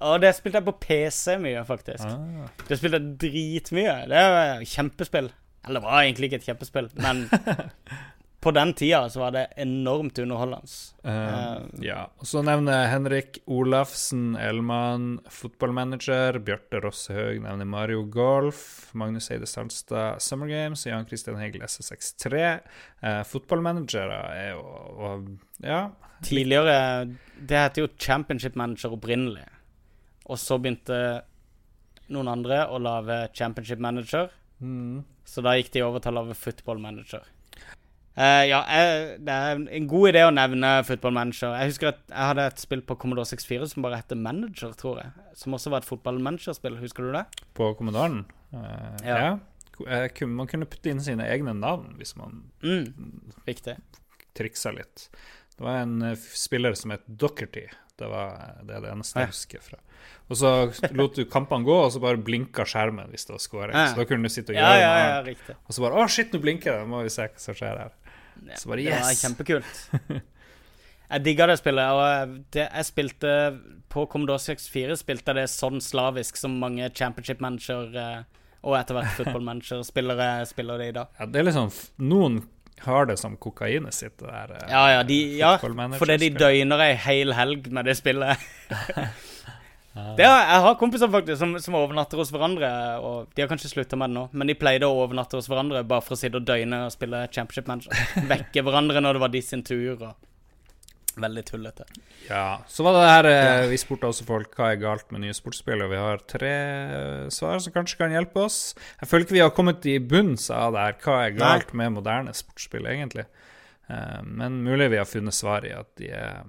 Speaker 2: Ja, det spilte jeg på PC mye, faktisk. Ah. Det spilte jeg dritmye. Det er kjempespill. Eller det var egentlig ikke et kjempespill, men på den tida så var det enormt underholdende. Uh,
Speaker 1: ja. Så nevner Henrik Olafsen Elman fotballmanager. Bjarte Rossehaug nevner Mario Golf. Magnus Eide Salstad Summer Games. Jan Christian Hegel SSX3. Uh, fotballmanagere er jo og, Ja.
Speaker 2: Tidligere Det heter jo Championship Manager opprinnelig. Og så begynte noen andre å lage Championship Manager. Mm. Så da gikk de over til å lage Football Manager. Uh, ja, jeg, det er en god idé å nevne Football Manager. Jeg husker at jeg hadde et spill på Commodore 64 som bare heter Manager, tror jeg. Som også var et fotballmanagerspill. Husker du det?
Speaker 1: På Commodoren? Uh, ja. ja. Eh, man kunne putte inn sine egne navn hvis man
Speaker 2: mm, Riktig.
Speaker 1: triksa litt. Det var en spiller som het Dockerty. Det, var, det er det eneste jeg husker fra. Og så lot du kampene gå, og så bare blinka skjermen hvis det var scoring. Så da kunne du sitte og gjøre
Speaker 2: ja, ja, ja, riktig.
Speaker 1: Og så bare Å, shit, nå blinker det! Må vi se hva som skjer her. Så bare yes!
Speaker 2: Det var kjempekult. Jeg digga det spillet. Og det jeg spilte på Commodore 64, spilte jeg det sånn slavisk som mange championship manager eh, og etter hvert football manager-spillere spiller det i dag.
Speaker 1: Ja, det er liksom Noen har det som kokainet sitt, det der
Speaker 2: eh, Ja, ja, de, ja fordi de døgner ei hel helg med det spillet. Det er, jeg har kompiser faktisk som, som, overnatter hos hverandre. Og De har kanskje slutta med det nå, men de pleide å overnatte hos hverandre bare for å sitte og døgne og spille Championship Manager. Vekke hverandre når det var de sin tur. Og Veldig tullete.
Speaker 1: Ja. Så var det her eh, Vi spurte også folk hva er galt med nye sportsspill, og vi har tre eh, svar som kanskje kan hjelpe oss. Jeg føler ikke vi har kommet i bunns av det her. Hva er galt Nei. med moderne sportsspill, egentlig? Eh, men mulig vi har funnet svar i at de er,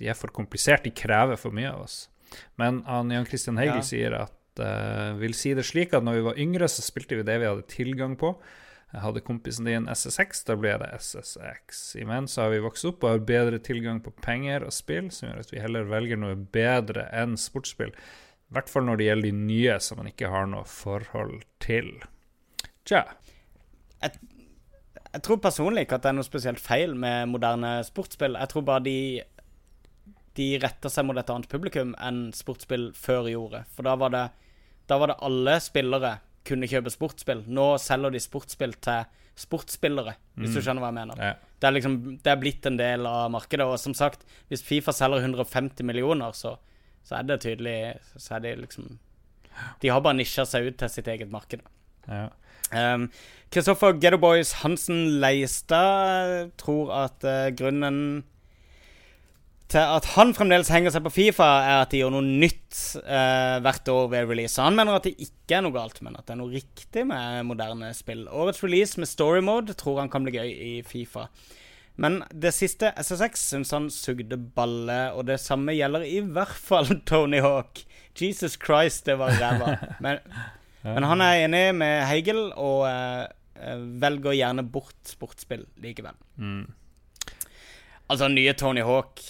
Speaker 1: de er for kompliserte. De krever for mye av oss. Men han, Jan Christian Heigel ja. sier at uh, vil si det slik at når vi var yngre, så spilte vi det vi hadde tilgang på. Jeg hadde kompisen din SSX, da ble det SSX. Imens har vi vokst opp og har bedre tilgang på penger og spill, som gjør at vi heller velger noe bedre enn sportsspill. I hvert fall når det gjelder de nye som man ikke har noe forhold til. Tja.
Speaker 2: Jeg, jeg tror personlig ikke at det er noe spesielt feil med moderne sportsspill. Jeg tror bare de de retter seg mot et annet publikum enn sportsspill før gjorde. For da var det, da var det alle spillere kunne kjøpe sportsspill. Nå selger de sportsspill til sportsspillere, hvis mm. du skjønner hva jeg mener. Ja. Det er liksom, det er blitt en del av markedet. Og som sagt, hvis Fifa selger 150 millioner, så, så er det tydelig Så er de liksom De har bare nisja seg ut til sitt eget marked.
Speaker 1: Ja.
Speaker 2: Kristoffer um, Gettoboys Hansen Leistad tror at uh, grunnen til at han fremdeles henger seg på Fifa, er at de gjør noe nytt eh, hvert år ved release. Han mener at det ikke er noe galt, men at det er noe riktig med moderne spill. Årets release med story mode tror han kan bli gøy i Fifa. Men det siste SSX syns han sugde balle, og det samme gjelder i hvert fall Tony Hawk. Jesus Christ, det var ræva. Men, men, han er enig med Heigel, og eh, velger gjerne bort sportsspill likevel. Mm. Altså, nye Tony Hawk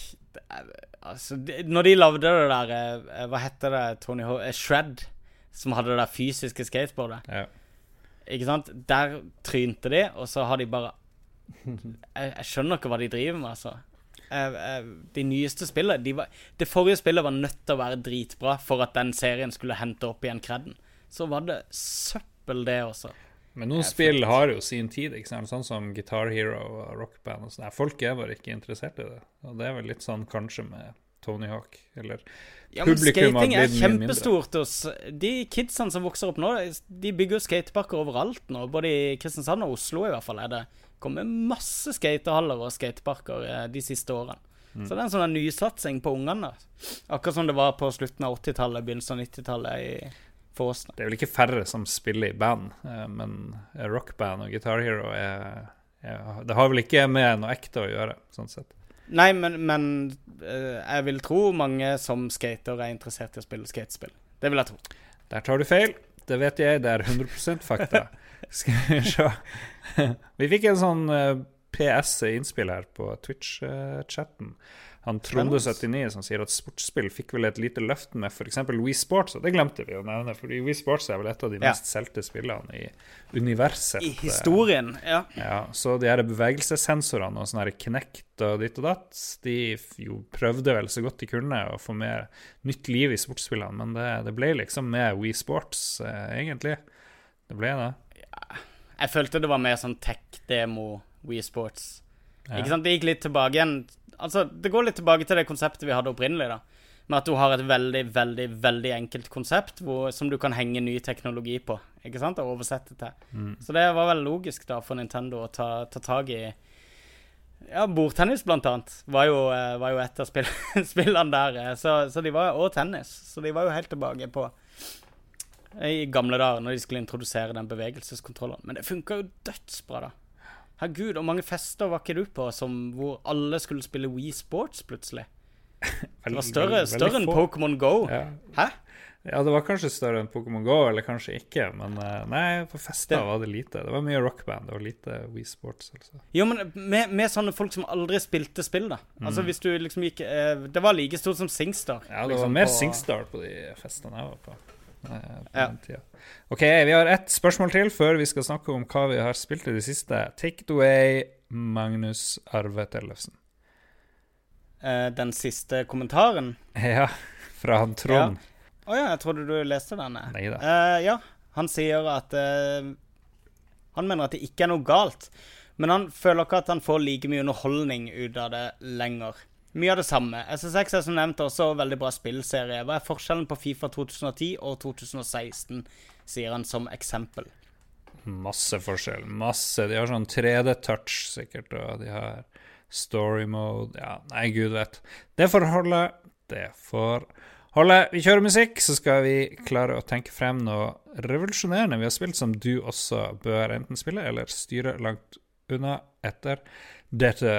Speaker 2: altså, Når de lagde det der eh, Hva heter det? Tony Ho eh, Shred. Som hadde det der fysiske skateboardet. Ja. Ikke sant? Der trynte de, og så har de bare jeg, jeg, skjønner ikke hva de driver med, altså. Eh, de nyeste spillene de var, Det forrige spillet var nødt til å være dritbra for at den serien skulle hente opp igjen kreden. Så var det søppel, det også.
Speaker 1: Men noen spill har jo sin tid, ikke sant? sånn som Guitar Hero og Rock Band. Og sånn. Folk er bare ikke interessert i det. Og det er vel litt sånn kanskje med Tony Hawk, eller
Speaker 2: ja, men Skating er kjempestort hos de kidsene som vokser opp nå. De bygger jo skateparker overalt nå. Både i Kristiansand og Oslo i hvert fall er det kommet masse skatehaller og skateparker eh, de siste årene. Mm. Så det er en sånn nysatsing på ungene. Akkurat som det var på slutten av 80-tallet, begynnelsen av 90-tallet i for oss.
Speaker 1: Det er vel ikke færre som spiller i band, eh, men rockband og Guitar Hero er, er, Det har vel ikke med noe ekte å gjøre, sånn sett.
Speaker 2: Nei, men, men eh, jeg vil tro mange som skater er interessert i å spille skatespill. Det vil jeg tro.
Speaker 1: Der tar du feil. Det vet jeg, det er 100% fakta. Skal vi se Vi fikk en sånn eh, PS-innspill her på Twitch-chatten. Han Tronde79 som sier at sportsspill fikk vel et lite løft med f.eks. Wii Sports, og det glemte vi å nevne, fordi Wii Sports er vel et av de ja. mest solgte spillene i universet.
Speaker 2: I historien, ja.
Speaker 1: ja så de her bevegelsessensorene og sånne her Kinect og ditt og datt, de jo prøvde vel så godt de kunne å få mer nytt liv i sportsspillene, men det, det ble liksom med Wii Sports, eh, egentlig. Det ble det. Ja.
Speaker 2: Jeg følte det var mer sånn tech-demo Wii Sports. Ja. Ikke sant? Det gikk litt tilbake igjen Altså, det går litt tilbake til det konseptet vi hadde opprinnelig, da. Med at du har et veldig, veldig veldig enkelt konsept hvor, som du kan henge ny teknologi på. Ikke sant? Og oversette til. Mm. Så det var vel logisk da for Nintendo å ta, ta tak i Ja, bordtennis, blant annet, var jo, eh, var jo et av spill, spillene der. Eh, så, så, de var Og tennis. Så de var jo helt tilbake på i gamle dager, når de skulle introdusere den bevegelseskontrollen. Men det funka jo dødsbra, da. Herregud, hvor mange fester var ikke du på som, hvor alle skulle spille Wii Sports plutselig? det var større, større enn Pokémon Go. Ja. Hæ?
Speaker 1: Ja, det var kanskje større enn Pokémon Go, eller kanskje ikke. Men eh, nei, på fester var det lite. Det var mye rockband, det var lite Wii Sports. Altså.
Speaker 2: Jo, men med, med, sånne folk som aldri spilte spill, da. Mm. Altså hvis du liksom gikk eh, Det var like stort som Singstar.
Speaker 1: Ja, det liksom, var mer på, Singstar på de festene jeg var på. Ja. OK, vi har ett spørsmål til før vi skal snakke om hva vi har spilt i det siste. Take it away, Magnus Arve Tellefsen.
Speaker 2: Uh, den siste kommentaren?
Speaker 1: Ja, fra han Trond.
Speaker 2: Å ja. Oh, ja. jeg trodde du leste den. Uh, ja, han sier at uh, Han mener at det ikke er noe galt, men han føler ikke at han får like mye underholdning ut av det lenger. Mye av det samme. SSX er som nevnt også veldig bra spillserie. Hva er forskjellen på Fifa 2010 og 2016, sier han som eksempel.
Speaker 1: Masse forskjell. Masse. De har sånn 3D-touch, sikkert, og de har story mode Ja, nei, gud vet. Det får holde. Det får holde. Vi kjører musikk, så skal vi klare å tenke frem noe revolusjonerende vi har spilt, som du også bør enten spille eller styre langt unna etter dette.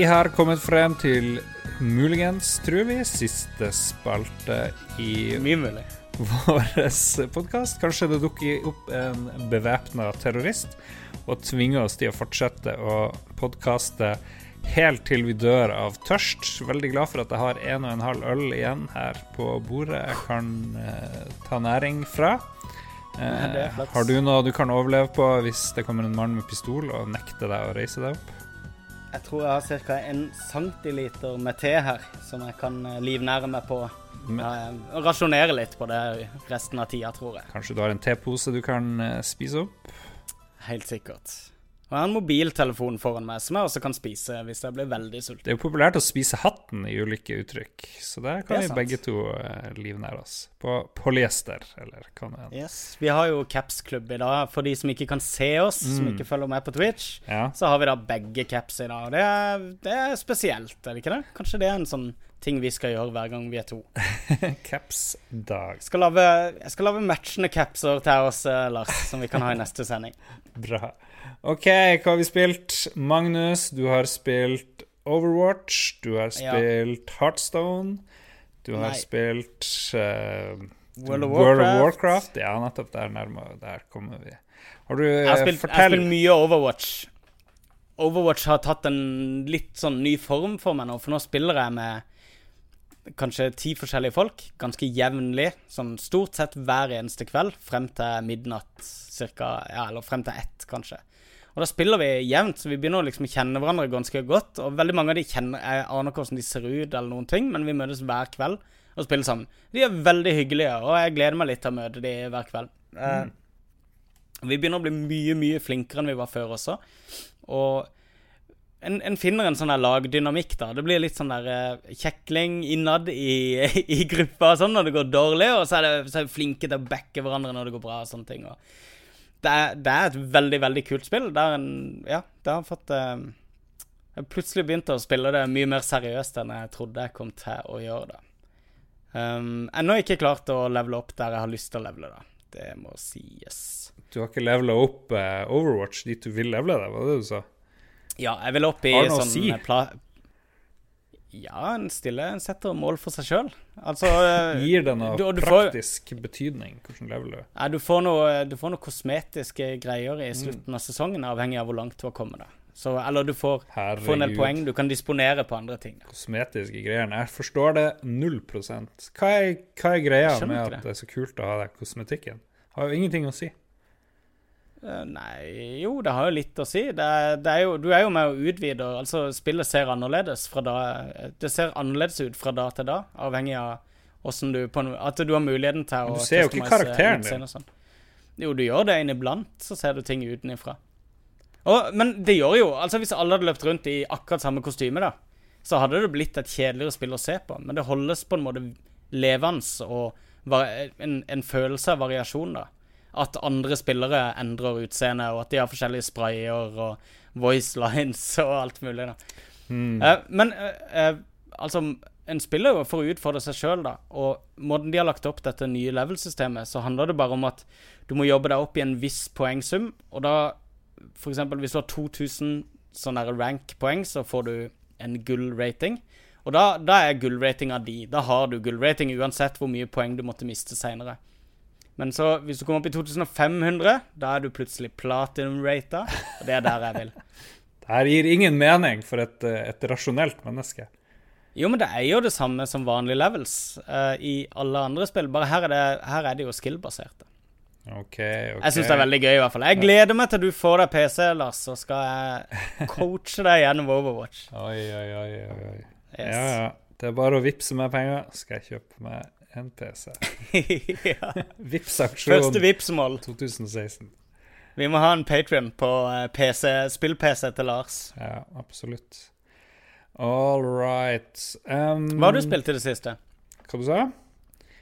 Speaker 1: Vi har kommet frem til muligens, tror vi, siste spalte i vår podkast. Kanskje det dukker opp en bevæpna terrorist og tvinger oss til å fortsette å podkaste helt til vi dør av tørst. Veldig glad for at jeg har en og en halv øl igjen her på bordet jeg kan eh, ta næring fra. Eh, har du noe du kan overleve på hvis det kommer en mann med pistol og nekter deg å reise deg opp?
Speaker 2: Jeg tror jeg har ca. en centiliter med te her, som jeg kan eh, livnære meg på.
Speaker 1: Men-
Speaker 2: Eh, rasjonere litt på det resten av tida, tror jeg.
Speaker 1: Kanskje du har en tepose du kan eh, spise opp?
Speaker 2: Helt sikkert. Og jeg har en mobiltelefon foran meg som jeg også kan spise hvis jeg blir veldig sulten.
Speaker 1: Det er jo populært å spise hatten i ulike uttrykk, så der kan vi begge to eh, livnære oss. På polyester, eller hva det er.
Speaker 2: Yes. Vi har jo capsklubb i dag. For de som ikke kan se oss, som
Speaker 1: Mm.
Speaker 2: ikke følger med på Twitch,
Speaker 1: Ja.
Speaker 2: så har vi da begge caps i dag. Det er, det er spesielt, er det ikke det? Kanskje det er en sånn ting vi skal gjøre hver gang vi er to.
Speaker 1: Caps-dag.
Speaker 2: Jeg skal lage, jeg skal lage matchende capser til oss, eh, Lars, som vi kan ha i neste sending.
Speaker 1: Bra. OK, hva har vi spilt? Magnus, du har spilt Overwatch. Du har
Speaker 2: Ja.
Speaker 1: spilt Heartstone. Du har
Speaker 2: Nei.
Speaker 1: spilt uh,
Speaker 2: World of
Speaker 1: World of
Speaker 2: Warcraft.
Speaker 1: Warcraft. Ja, nettopp. Der nærmere. Der kommer vi. Har du
Speaker 2: Jeg har
Speaker 1: eh,
Speaker 2: spilt, jeg har spilt mye Overwatch. Overwatch har tatt en litt sånn ny form for meg nå, for nå spiller jeg med kanskje ti forskjellige folk, ganske jevnlig, sånn stort sett hver eneste kveld, frem til midnatt cirka, ja, eller frem til ett, kanskje. Og da spiller vi jevnt, så vi begynner å liksom kjenne hverandre ganske godt, og veldig mange av de kjenner, jeg aner ikke hvordan de ser ut eller noen ting, men vi møtes hver kveld og spiller sammen. De er veldig hyggelige, og jeg gleder meg litt til å møte de hver kveld. Eh, vi begynner å bli mye, mye flinkere enn vi var før også. Og en, en finner en sånn der lagdynamikk, da. Det blir litt sånn der eh, kjekling innad i, i gruppa og sånn når det går dårlig, og så er, det, så er vi flinke til å backe hverandre når det går bra og sånne ting. Og det, er, det er et veldig, veldig kult spill. Det er en Ja, det har fått eh, Jeg plutselig begynte å spille det mye mer seriøst enn jeg trodde jeg kom til å gjøre det. Um, ennå ikke klart å levele opp der jeg har lyst til å levele, da. Det må sies.
Speaker 1: Du har ikke levela opp uh, Overwatch dit du vil levele det, var det du sa?
Speaker 2: Ja, jeg vil opp i sånn
Speaker 1: si?
Speaker 2: pla Ja, en stille en setter mål for seg sjøl. Altså eh,
Speaker 1: Gir det noe
Speaker 2: du- du
Speaker 1: praktisk får- betydning? Hvordan lever du?
Speaker 2: ja, du, får noe, du får noe kosmetiske greier
Speaker 1: Mm.
Speaker 2: i slutten av sesongen, avhengig av hvor langt du har kommet. da. Så, eller du får, får en del poeng du kan disponere på andre ting.
Speaker 1: Kosmetiske greier. Jeg forstår det null prosent. Hva er, hva er greia med at
Speaker 2: det.
Speaker 1: det er så kult å ha den kosmetikken? Har jo ingenting å si.
Speaker 2: Eh, nei, jo, det har jo litt å si. Det det er jo, du er jo med å utvide Altså, spillet ser annerledes fra da Det ser annerledes ut fra da til da, avhengig av åssen du på, At du har muligheten til
Speaker 1: Men
Speaker 2: å
Speaker 1: du ser jo ikke karakteren din.
Speaker 2: sånn. Jo, du gjør det inniblant, så ser du ting utenifra. Og, men det gjør jo Altså, hvis alle hadde løpt rundt i akkurat samme kostyme, da, så hadde det blitt et kjedeligere spill å se på. Men det holdes på en måte levende og en, en følelse av variasjon, da. At andre spillere endrer utseende, og at de har forskjellige sprayer og voice lines og alt mulig. da.
Speaker 1: Mm.
Speaker 2: Uh, men uh, altså, en spiller jo for å utfordre seg sjøl, da. Og måten de har lagt opp dette nye level-systemet, så handler det bare om at du må jobbe deg opp i en viss poengsum. Og da, eksempel, hvis du har 2000 sånne rank-poeng, så får du en gull-rating. Og da, da er gull-ratinga di. Da har du gull-rating uansett hvor mye poeng du måtte miste seinere. Men så, hvis du kommer opp i 2500, da er du plutselig platinum-rata. Og det er der jeg vil.
Speaker 1: Det her gir ingen mening for et, et rasjonelt menneske.
Speaker 2: Jo, men det er jo det samme som vanlige levels uh, i alle andre spill. Bare her er det, her er det jo skill-baserte.
Speaker 1: Okay, okay.
Speaker 2: Jeg syns det er veldig gøy, i hvert fall. Jeg gleder meg til du får deg PC, Lars, så skal jeg coache deg gjennom Overwatch.
Speaker 1: Oi, oi, oi. oi.
Speaker 2: Yes.
Speaker 1: Ja, ja. Det er bare å vippse meg penger, skal jeg kjøpe meg en PC.
Speaker 2: ja.
Speaker 1: Vipps-aksjon.
Speaker 2: Første Vipps-mål.
Speaker 1: 2016.
Speaker 2: Vi må ha en Patrion på eh, PC, spill-PC til Lars.
Speaker 1: Ja, absolutt. All right. Um,
Speaker 2: Hva har du spilt i det siste?
Speaker 1: Hva du sa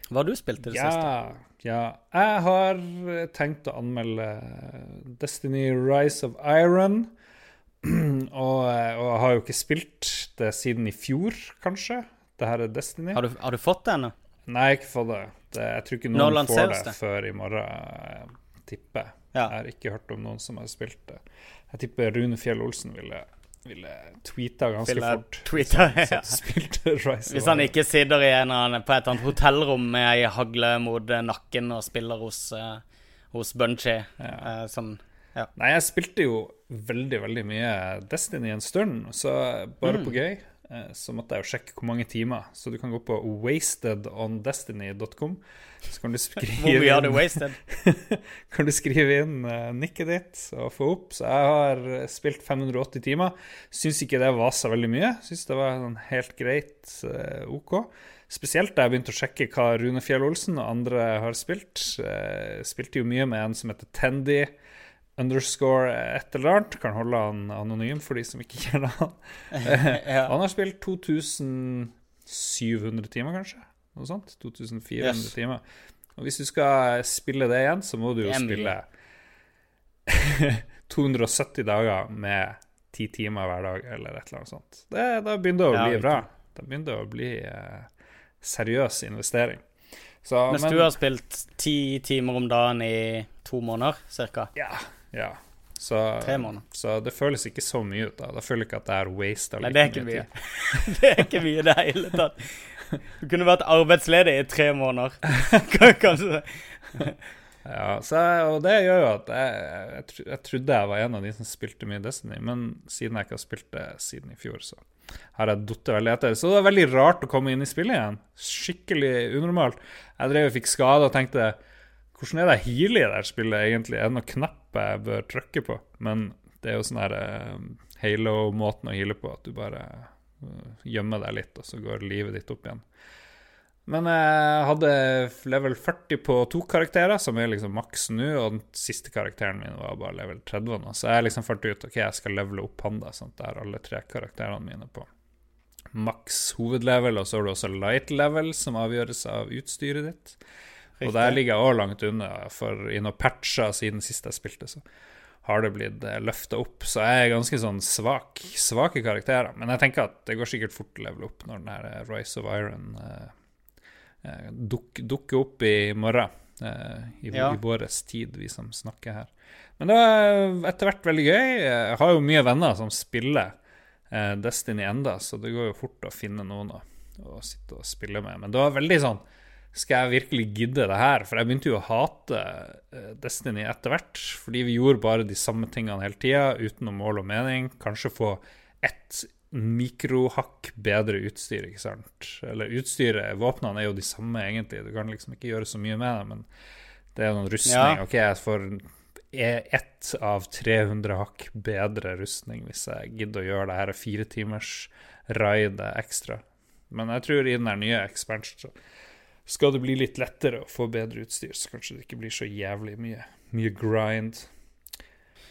Speaker 2: Hva har du spilt i det siste?
Speaker 1: Ja, ja. Jeg har eh, tenkt å anmelde Destiny Rise of Iron. og, eh, og jeg har jo ikke spilt det siden i fjor, kanskje. Det her er Destiny.
Speaker 2: Har du, har du fått det ennå?
Speaker 1: Nei, ikke fått det. det. Jeg tror ikke noen får det
Speaker 2: det?
Speaker 1: før i morgen, eh, tipper.
Speaker 2: Ja.
Speaker 1: Jeg har ikke hørt om noen som har spilt det. Jeg tipper Rune Fjell Olsen ville ville tweeta ganske
Speaker 2: Ville
Speaker 1: fort.
Speaker 2: tweeta, ja. Hvis han ikke sitter i en eller annen, på et eller annet hotellrom med ei hagle mot eh, nakken og spiller hos, uh, hos Bunchy
Speaker 1: Ja.
Speaker 2: Eh, ja.
Speaker 1: Nei, jeg spilte jo veldig, veldig mye Destiny en stund, så bare
Speaker 2: Mm.
Speaker 1: på gøy eh, så måtte jeg jo sjekke hvor mange timer. Så du kan gå på wastedondestiny.com, så kan du
Speaker 2: Hvor
Speaker 1: skrive
Speaker 2: mye har du
Speaker 1: inn,
Speaker 2: wasted?
Speaker 1: kan du skrive inn eh, nikket ditt og få opp. Så jeg har eh, spilt 580 timer. Syns ikke det var så veldig mye. Syns det var sånn helt greit eh, OK. Spesielt da jeg begynte å sjekke hva Rune Fjell Olsen og andre har spilt. Eh, spilte jo mye med en som heter Tendy underscore et eller annet. Kan holde han anonym for de som ikke kjenner han.
Speaker 2: ja.
Speaker 1: Han har spilt 2700 timer, kanskje? Noe sånt? 2400
Speaker 2: Yes.
Speaker 1: timer. Og hvis du skal spille det igjen, så må du jo spille 270 dager med 10 timer hver dag, eller et eller annet sånt. Det, da begynner det å bli
Speaker 2: ja,
Speaker 1: bra. Da begynner det å bli eh, seriøs investering. Så,
Speaker 2: Mens
Speaker 1: men-
Speaker 2: du har spilt ti timer om dagen i to måneder, cirka.
Speaker 1: Ja. Ja. Så,
Speaker 2: Tre måneder.
Speaker 1: så det føles ikke så mye ut. da Da føler jeg ikke at det er waste.
Speaker 2: Nei, det er ikke mye. det er ikke mye i det hele tatt. Du kunne vært arbeidsledig i tre måneder. Kanskje.
Speaker 1: Ja, så, og det gjør jo at jeg, jeg, jeg trodde jeg var en av de som spilte mye Destiny, men siden jeg ikke har spilt det siden i fjor, så har jeg datt veldig etter. Så det var veldig rart å komme inn i spillet igjen. Skikkelig unormalt. Jeg drev og fikk skade og tenkte hvordan er det healy i det spillet, egentlig? Er det noen knapp jeg bør trykke på? Men det er jo sånn her eh, halo-måten å heale på, at du bare eh, gjemmer deg litt, og så går livet ditt opp igjen. Men jeg hadde level 40 på to karakterer, som er liksom maks nå, og den siste karakteren min var bare level 30 nå. Så jeg liksom fant ut ok, jeg skal levele opp han da, sånn at jeg har alle tre karakterene mine på maks hovedlevel, og så har du også light level, som avgjøres av utstyret ditt. Og der ligger jeg òg langt unna, for i noen patcher siden sist jeg spilte, så har det blitt løfta opp. Så jeg er ganske sånn svak, svake karakterer. Men jeg tenker at det går sikkert fort å levele opp når den her Rise of Iron eh, eh, duk, dukker opp i morgen. Eh, I,
Speaker 2: Ja.
Speaker 1: i vår tid, vi som snakker her. Men det var etter hvert veldig gøy. Jeg har jo mye venner som spiller eh, Destiny enda, så det går jo fort å finne noen å, å sitte og spille med. Men det var veldig sånn Skal jeg virkelig gidde det her? For jeg begynte jo å hate eh, Destiny etter hvert, fordi vi gjorde bare de samme tingene hele tida, uten noe mål og mening. Kanskje få ett mikrohakk bedre utstyr, ikke sant? Eller utstyret, våpnene er jo de samme, egentlig. Du kan liksom ikke gjøre så mye med det, men det er noen rustning.
Speaker 2: Ja.
Speaker 1: OK, jeg får ett av 300 hakk bedre rustning hvis jeg gidder å gjøre det her fire timers raidet ekstra. Men jeg tror i den nye expansion skal det bli litt lettere å få bedre utstyr, så kanskje det ikke blir så jævlig mye, mye grind.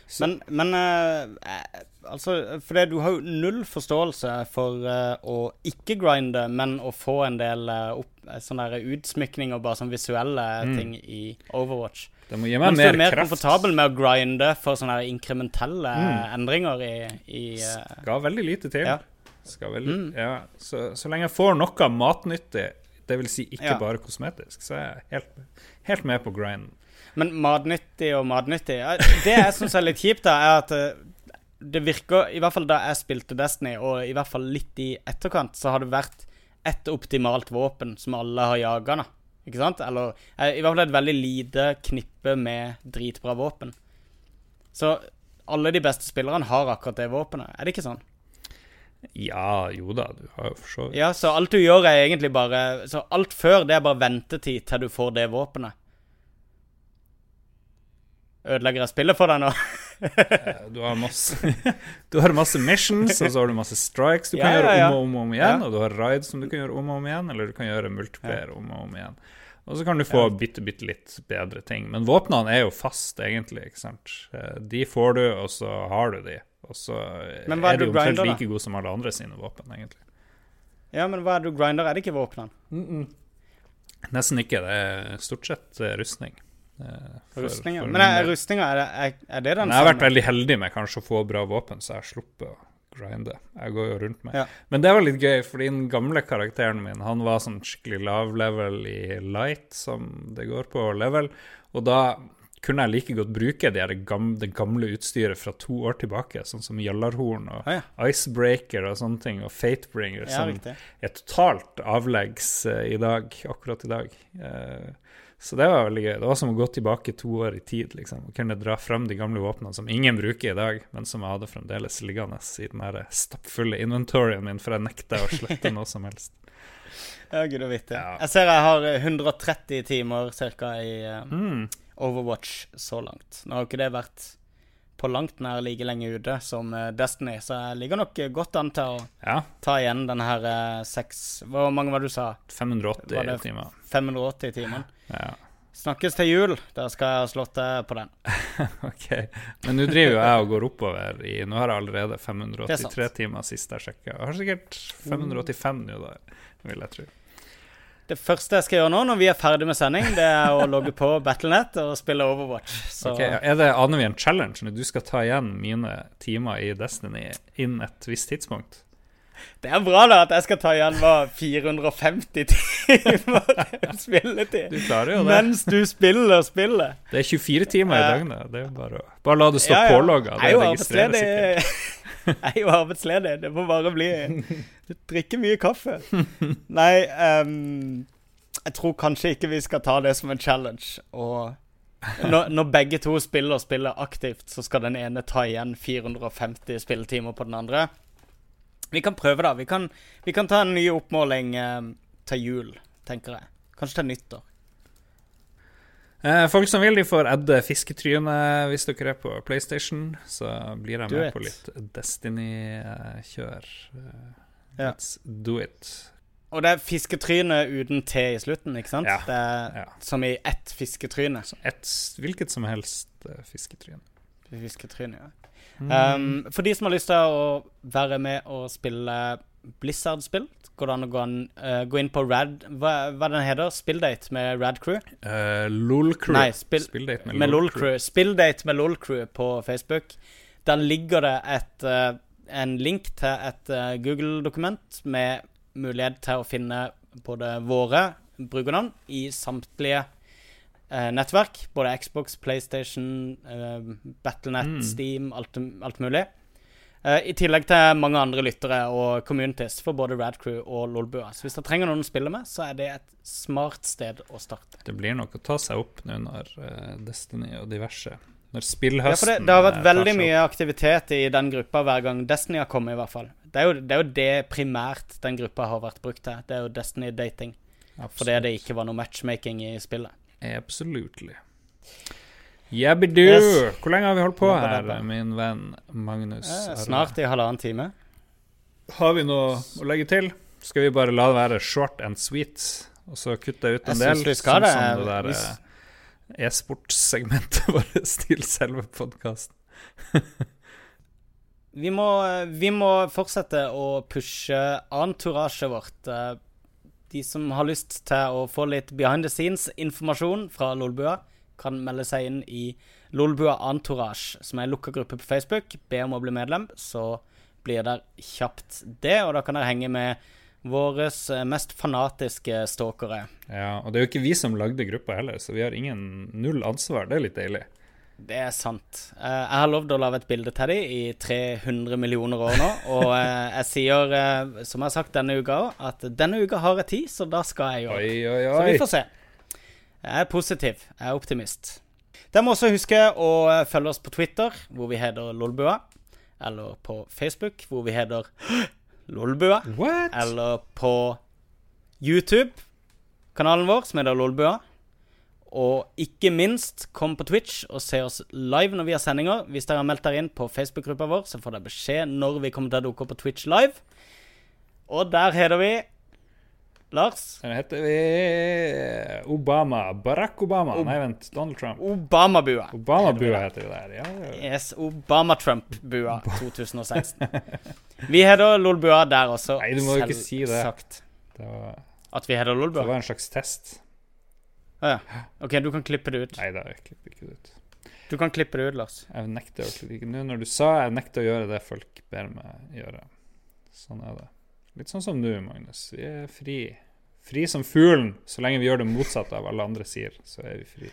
Speaker 1: Så,
Speaker 2: Men, men eh, altså For du har jo null forståelse for eh, å ikke grinde, men å få en del eh, opp, eh, sånne der utsmykninger, bare sånn visuelle
Speaker 1: Mm.
Speaker 2: ting i Overwatch.
Speaker 1: det må gi meg
Speaker 2: Men så er
Speaker 1: mer,
Speaker 2: du mer
Speaker 1: kraft.
Speaker 2: komfortabel med å grinde for sånne der inkrementelle
Speaker 1: Mm.
Speaker 2: endringer i, i eh,
Speaker 1: Skal veldig lite til.
Speaker 2: Ja.
Speaker 1: Veldig,
Speaker 2: Mm.
Speaker 1: ja. så, så lenge jeg får noe matnyttig, dvs. Si ikke
Speaker 2: Ja.
Speaker 1: bare kosmetisk, så er jeg helt, helt med på grinden.
Speaker 2: Men matnyttig og matnyttig Det jeg syns er litt kjipt, da, er at eh, det virker I hvert fall da jeg spilte Destiny, og i hvert fall litt i etterkant, så har det vært ett optimalt våpen som alle har jaga, da. Ikke sant? Eller eh, i hvert fall et veldig lite knippe med dritbra våpen. Så alle de beste spillerne har akkurat det våpenet. Er det ikke sånn?
Speaker 1: Ja, jo da, du har jo for så vidt
Speaker 2: Ja, så alt du gjør er egentlig bare Så alt før, det er bare ventetid til du får det våpenet. Ødelegger jeg spillet for deg nå?
Speaker 1: Eh, Du har masse Du har masse missions, og så har du masse strikes du kan
Speaker 2: Ja, kan
Speaker 1: gjøre
Speaker 2: ja.
Speaker 1: om og om, og om igjen. Og du har rides som du kan gjøre om og om igjen, eller du kan gjøre multiplayer om og om igjen. Og så kan du få bitte, bitte litt bedre ting. Men våpnene er jo fast, egentlig. ikke sant? Eh, De får du, og så har du de. Og så
Speaker 2: Men hva er
Speaker 1: er
Speaker 2: du
Speaker 1: omtrent like gode som alle andre sine våpen, egentlig.
Speaker 2: Ja, men hva er det du grinder? Er det ikke våpnene?
Speaker 1: Nesten ikke. Det er stort sett eh, rustning. eh, for-
Speaker 2: Rustninger?
Speaker 1: for
Speaker 2: Men er,
Speaker 1: min
Speaker 2: rustninga, er, det- er, er det den
Speaker 1: samme? jeg har vært veldig heldig med kanskje å få bra våpen, så jeg har sluppet å grinde. Jeg går jo rundt med.
Speaker 2: Ja.
Speaker 1: Men det var litt gøy, fordi den gamle karakteren min Han var sånn skikkelig lav level i light, som det går på level. Og da kunne jeg like godt bruke det gamle, det gamle utstyret fra to år tilbake, sånn som Jallarhorn og
Speaker 2: ah, ja.
Speaker 1: Icebreaker og sånne ting, og Fatebringer,
Speaker 2: ja,
Speaker 1: som
Speaker 2: riktig.
Speaker 1: er totalt avleggs uh, i dag, akkurat i dag. Uh, så det var veldig gøy. Det var som å gå tilbake to år i tid, liksom. Og kunne dra frem de gamle våpnene som ingen bruker i dag, men som jeg hadde fremdeles liggende i den her stappfulle inventoryen min, for jeg nekta å slette noe som helst.
Speaker 2: Ja, gud og vite.
Speaker 1: Ja.
Speaker 2: Jeg ser jeg har 130 timer ca. i uh,
Speaker 1: Mm.
Speaker 2: Overwatch så langt. Nå har jo ikke det vært på langt nær like lenge ute som eh, Destiny, så jeg ligger nok eh, godt an til å
Speaker 1: Ja,
Speaker 2: ta igjen denne her eh, seks Hvor mange var det du sa?
Speaker 1: 580
Speaker 2: Var det-
Speaker 1: timer.
Speaker 2: 580 timer?
Speaker 1: Ja.
Speaker 2: Snakkes til jul. Da skal jeg ha slått deg på den.
Speaker 1: Ok. Men nå driver jo jeg og går oppover i Nå har jeg allerede
Speaker 2: er
Speaker 1: 583 timer sist jeg sjekka. Jeg har sikkert 585 nå, da, vil jeg tro.
Speaker 2: Det første jeg skal gjøre nå, når vi er ferdig med sending, det er å logge på Battlenet og spille Overwatch. Så
Speaker 1: Ok, er det Aner vi en challenge når du skal ta igjen mine timer i Destiny innen et visst tidspunkt?
Speaker 2: det er bra da at jeg skal ta igjen hva 450 timer spilletid.
Speaker 1: Du klarer jo det.
Speaker 2: Mens du spiller spillet.
Speaker 1: Det er 24 timer i døgnet. Det er bare å Bare la det stå
Speaker 2: Ja, ja.
Speaker 1: pålogga. Det
Speaker 2: er
Speaker 1: registreres sikkert.
Speaker 2: Jeg er jo arbeidsledig. Det må bare bli Drikke mye kaffe. Nei, um, jeg tror kanskje ikke vi skal ta det som en challenge. Og når, når begge to spiller spiller aktivt, så skal den ene ta igjen 450 spilletimer på den andre. Vi kan prøve, da. Vi kan, vi kan ta en ny oppmåling um, til jul, tenker jeg. Kanskje til nyttår.
Speaker 1: Eh, folk som vil, de får adde fisketryne hvis dere er på PlayStation. Så blir jeg med på litt Destiny-kjør. Eh,
Speaker 2: Ja.
Speaker 1: Let's do it.
Speaker 2: Og det er fisketryne uten T i slutten, ikke sant?
Speaker 1: Ja.
Speaker 2: Det er
Speaker 1: Ja.
Speaker 2: som i ett fisketryne.
Speaker 1: Et hvilket som helst eh, fisketryne.
Speaker 2: Fisketryne, ja.
Speaker 1: Mm.
Speaker 2: Um, for de som har lyst til å være med og spille Blizzard-spill, går det an å gå, an, uh, gå inn på Rad Hva, hva den heter Spilldate med Rad Crew?
Speaker 1: Uh, LOL-crew.
Speaker 2: Nei, spill-
Speaker 1: Spilldate med,
Speaker 2: Med
Speaker 1: LOL-crew.
Speaker 2: LOL-crew. Spilldate med LOL-crew på Facebook. Der ligger det et, uh, en link til et Google-dokument med mulighet til å finne både våre brukernavn i samtlige nettverk. Både Xbox, PlayStation, Battlenet,
Speaker 1: Mm.
Speaker 2: Steam, alt, alt mulig. Eh, I tillegg til mange andre lyttere og communities for både Radcrew og Lolbua. Så hvis dere trenger noen å spille med, så er det et smart sted å starte.
Speaker 1: Det blir nok å ta seg opp nå når eh, Destiny og diverse Når
Speaker 2: Ja,
Speaker 1: spillhøsten
Speaker 2: for det, det har vært
Speaker 1: eh,
Speaker 2: veldig mye aktivitet i den gruppa hver gang Destiny har kommet, i hvert fall. Det er, jo, det er jo det primært den gruppa har vært brukt til. Det er jo Destiny-dating. Fordi det ikke var noe matchmaking i spillet.
Speaker 1: Absolutely. Jabbidu!
Speaker 2: Yes.
Speaker 1: Hvor lenge har vi holdt på her, min venn Magnus?
Speaker 2: Eh, snart i halvannen time.
Speaker 1: Har vi noe å legge til? Skal vi bare la det være short and sweet, og så kutte ut en
Speaker 2: Jeg
Speaker 1: del?
Speaker 2: syns vi skal det.
Speaker 1: Sånn som det der eh, e-sportsegmentet vårt til selve podkasten.
Speaker 2: Vi må, vi må fortsette å pushe entourasjet vårt. Eh, De som har lyst til å få litt behind the scenes-informasjon fra Lolbua, kan melde seg inn i Lolbua Entourage, som er en lukka gruppe på Facebook. Be om å bli medlem, så blir det kjapt det. Og da kan dere henge med våre mest fanatiske stalkere.
Speaker 1: Ja, og det er jo ikke vi som lagde gruppa heller, så vi har ingen null ansvar. Det er litt deilig.
Speaker 2: Det er sant. Eh, jeg har lovd å lage et bilde til dem i 300 millioner år nå. Og eh, jeg sier, eh, som jeg har sagt denne uka òg, at denne uka har jeg tid, så da skal jeg gjøre det. Så vi får se. Jeg er positiv. Jeg er optimist. Dere må også huske å følge oss på Twitter, hvor vi heter Lolbua. Eller på Facebook, hvor vi heter Lolbua.
Speaker 1: What?
Speaker 2: Eller på YouTube-kanalen vår, som heter Lolbua. Og ikke minst, kom på Twitch og se oss live når vi har sendinger. Hvis dere har meldt dere inn på Facebook-gruppa vår, så får dere beskjed når vi kommer til å dukke opp på Twitch live. Og der heter vi Lars.
Speaker 1: Den heter vi Obama. Barack Obama. Nei, vent. Donald Trump.
Speaker 2: Obama-bua.
Speaker 1: Obama-bua heter det der. Ja, ja.
Speaker 2: Yes, Obama-Trump-bua 2016. Vi heter Lolbua der også.
Speaker 1: Nei, du må jo ikke si det. Det var,
Speaker 2: At vi heter
Speaker 1: det var en slags test.
Speaker 2: Å ja. OK, du kan klippe det ut.
Speaker 1: Nei da, jeg klipper ikke det ut.
Speaker 2: Du kan klippe det ut, Lars.
Speaker 1: Jeg nekter å klippe Nå når du sa jeg nekter å gjøre det folk ber meg gjøre. Sånn er det. Litt sånn som nå, Magnus. Vi er fri. Fri som fuglen. Så lenge vi gjør det motsatte av alle andre sier, så er vi fri.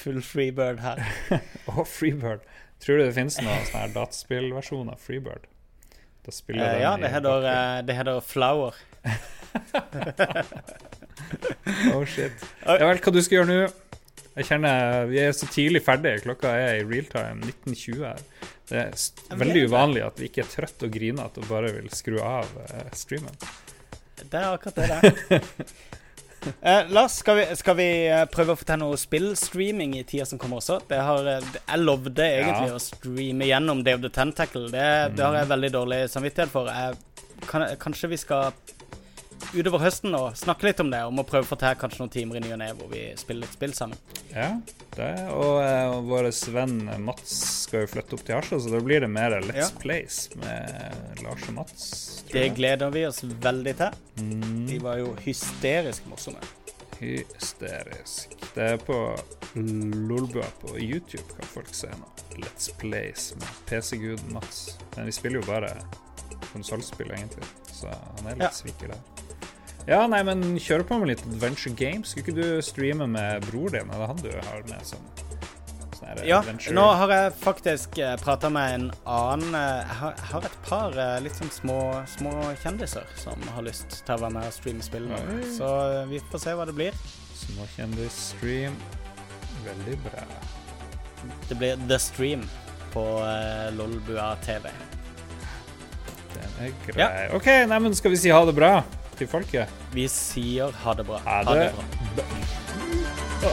Speaker 3: Full freebird her.
Speaker 1: Å, Freebird. Tror du det finnes noen sånne dataspillversjon av Freebird? Da spiller
Speaker 3: uh,
Speaker 1: den
Speaker 3: ja, det heter, eh, det heter Flower.
Speaker 1: Oh shit. Ja vel, hva du skal gjøre nå? Jeg kjenner Vi er så tidlig ferdig. Klokka er i real time 19.20 her. Det er veldig uvanlig at vi ikke er trøtt og grinete og bare vil skru av eh, streamen.
Speaker 3: Det er akkurat det det Eh, Lars, skal vi, skal vi eh, prøve å få til noe spillstreaming i tida som kommer også? Det har, eh, jeg lovde egentlig
Speaker 1: Ja.
Speaker 3: å streame gjennom of the Tentacle. Det, det har jeg veldig dårlig samvittighet for. Jeg, kan, kanskje vi skal utover høsten og snakke litt om det, om å prøve å få til kanskje noen timer i ny og ne hvor vi spiller litt spill sammen.
Speaker 1: Ja, det. Og uh, vår venn Mats skal jo flytte opp til Harstad, så da blir det mer Let's
Speaker 3: Ja.
Speaker 1: Plays med Lars og Mats.
Speaker 3: Det gleder vi oss veldig til.
Speaker 1: Mm.
Speaker 3: De var jo hysterisk morsomme.
Speaker 1: Hysterisk. Det er på Lolbua på YouTube kan folk se nå. Let's Plays med PC-guden Mats. Men vi spiller jo bare konsollspill, egentlig, så han er litt
Speaker 3: Ja.
Speaker 1: sviker der. Ja, nei, men kjør på med litt Adventure Games. Skulle ikke du streame med bror din? Eller han du har med sånn
Speaker 3: Ja,
Speaker 1: adventure?
Speaker 3: nå har jeg faktisk uh, prata med en annen eh, Jeg har, har et par eh, litt sånn små, små kjendiser som har lyst til å være med og streame spill.
Speaker 1: Oi.
Speaker 3: Så eh, vi får se hva det blir.
Speaker 1: Småkjendis-stream. Veldig bra.
Speaker 3: Det blir The Stream på Lolbua TV.
Speaker 1: Den er grei. OK, nei, men skal vi si ha det bra til folket?
Speaker 3: Vi sier ha det bra.
Speaker 1: Ha det.
Speaker 3: bra.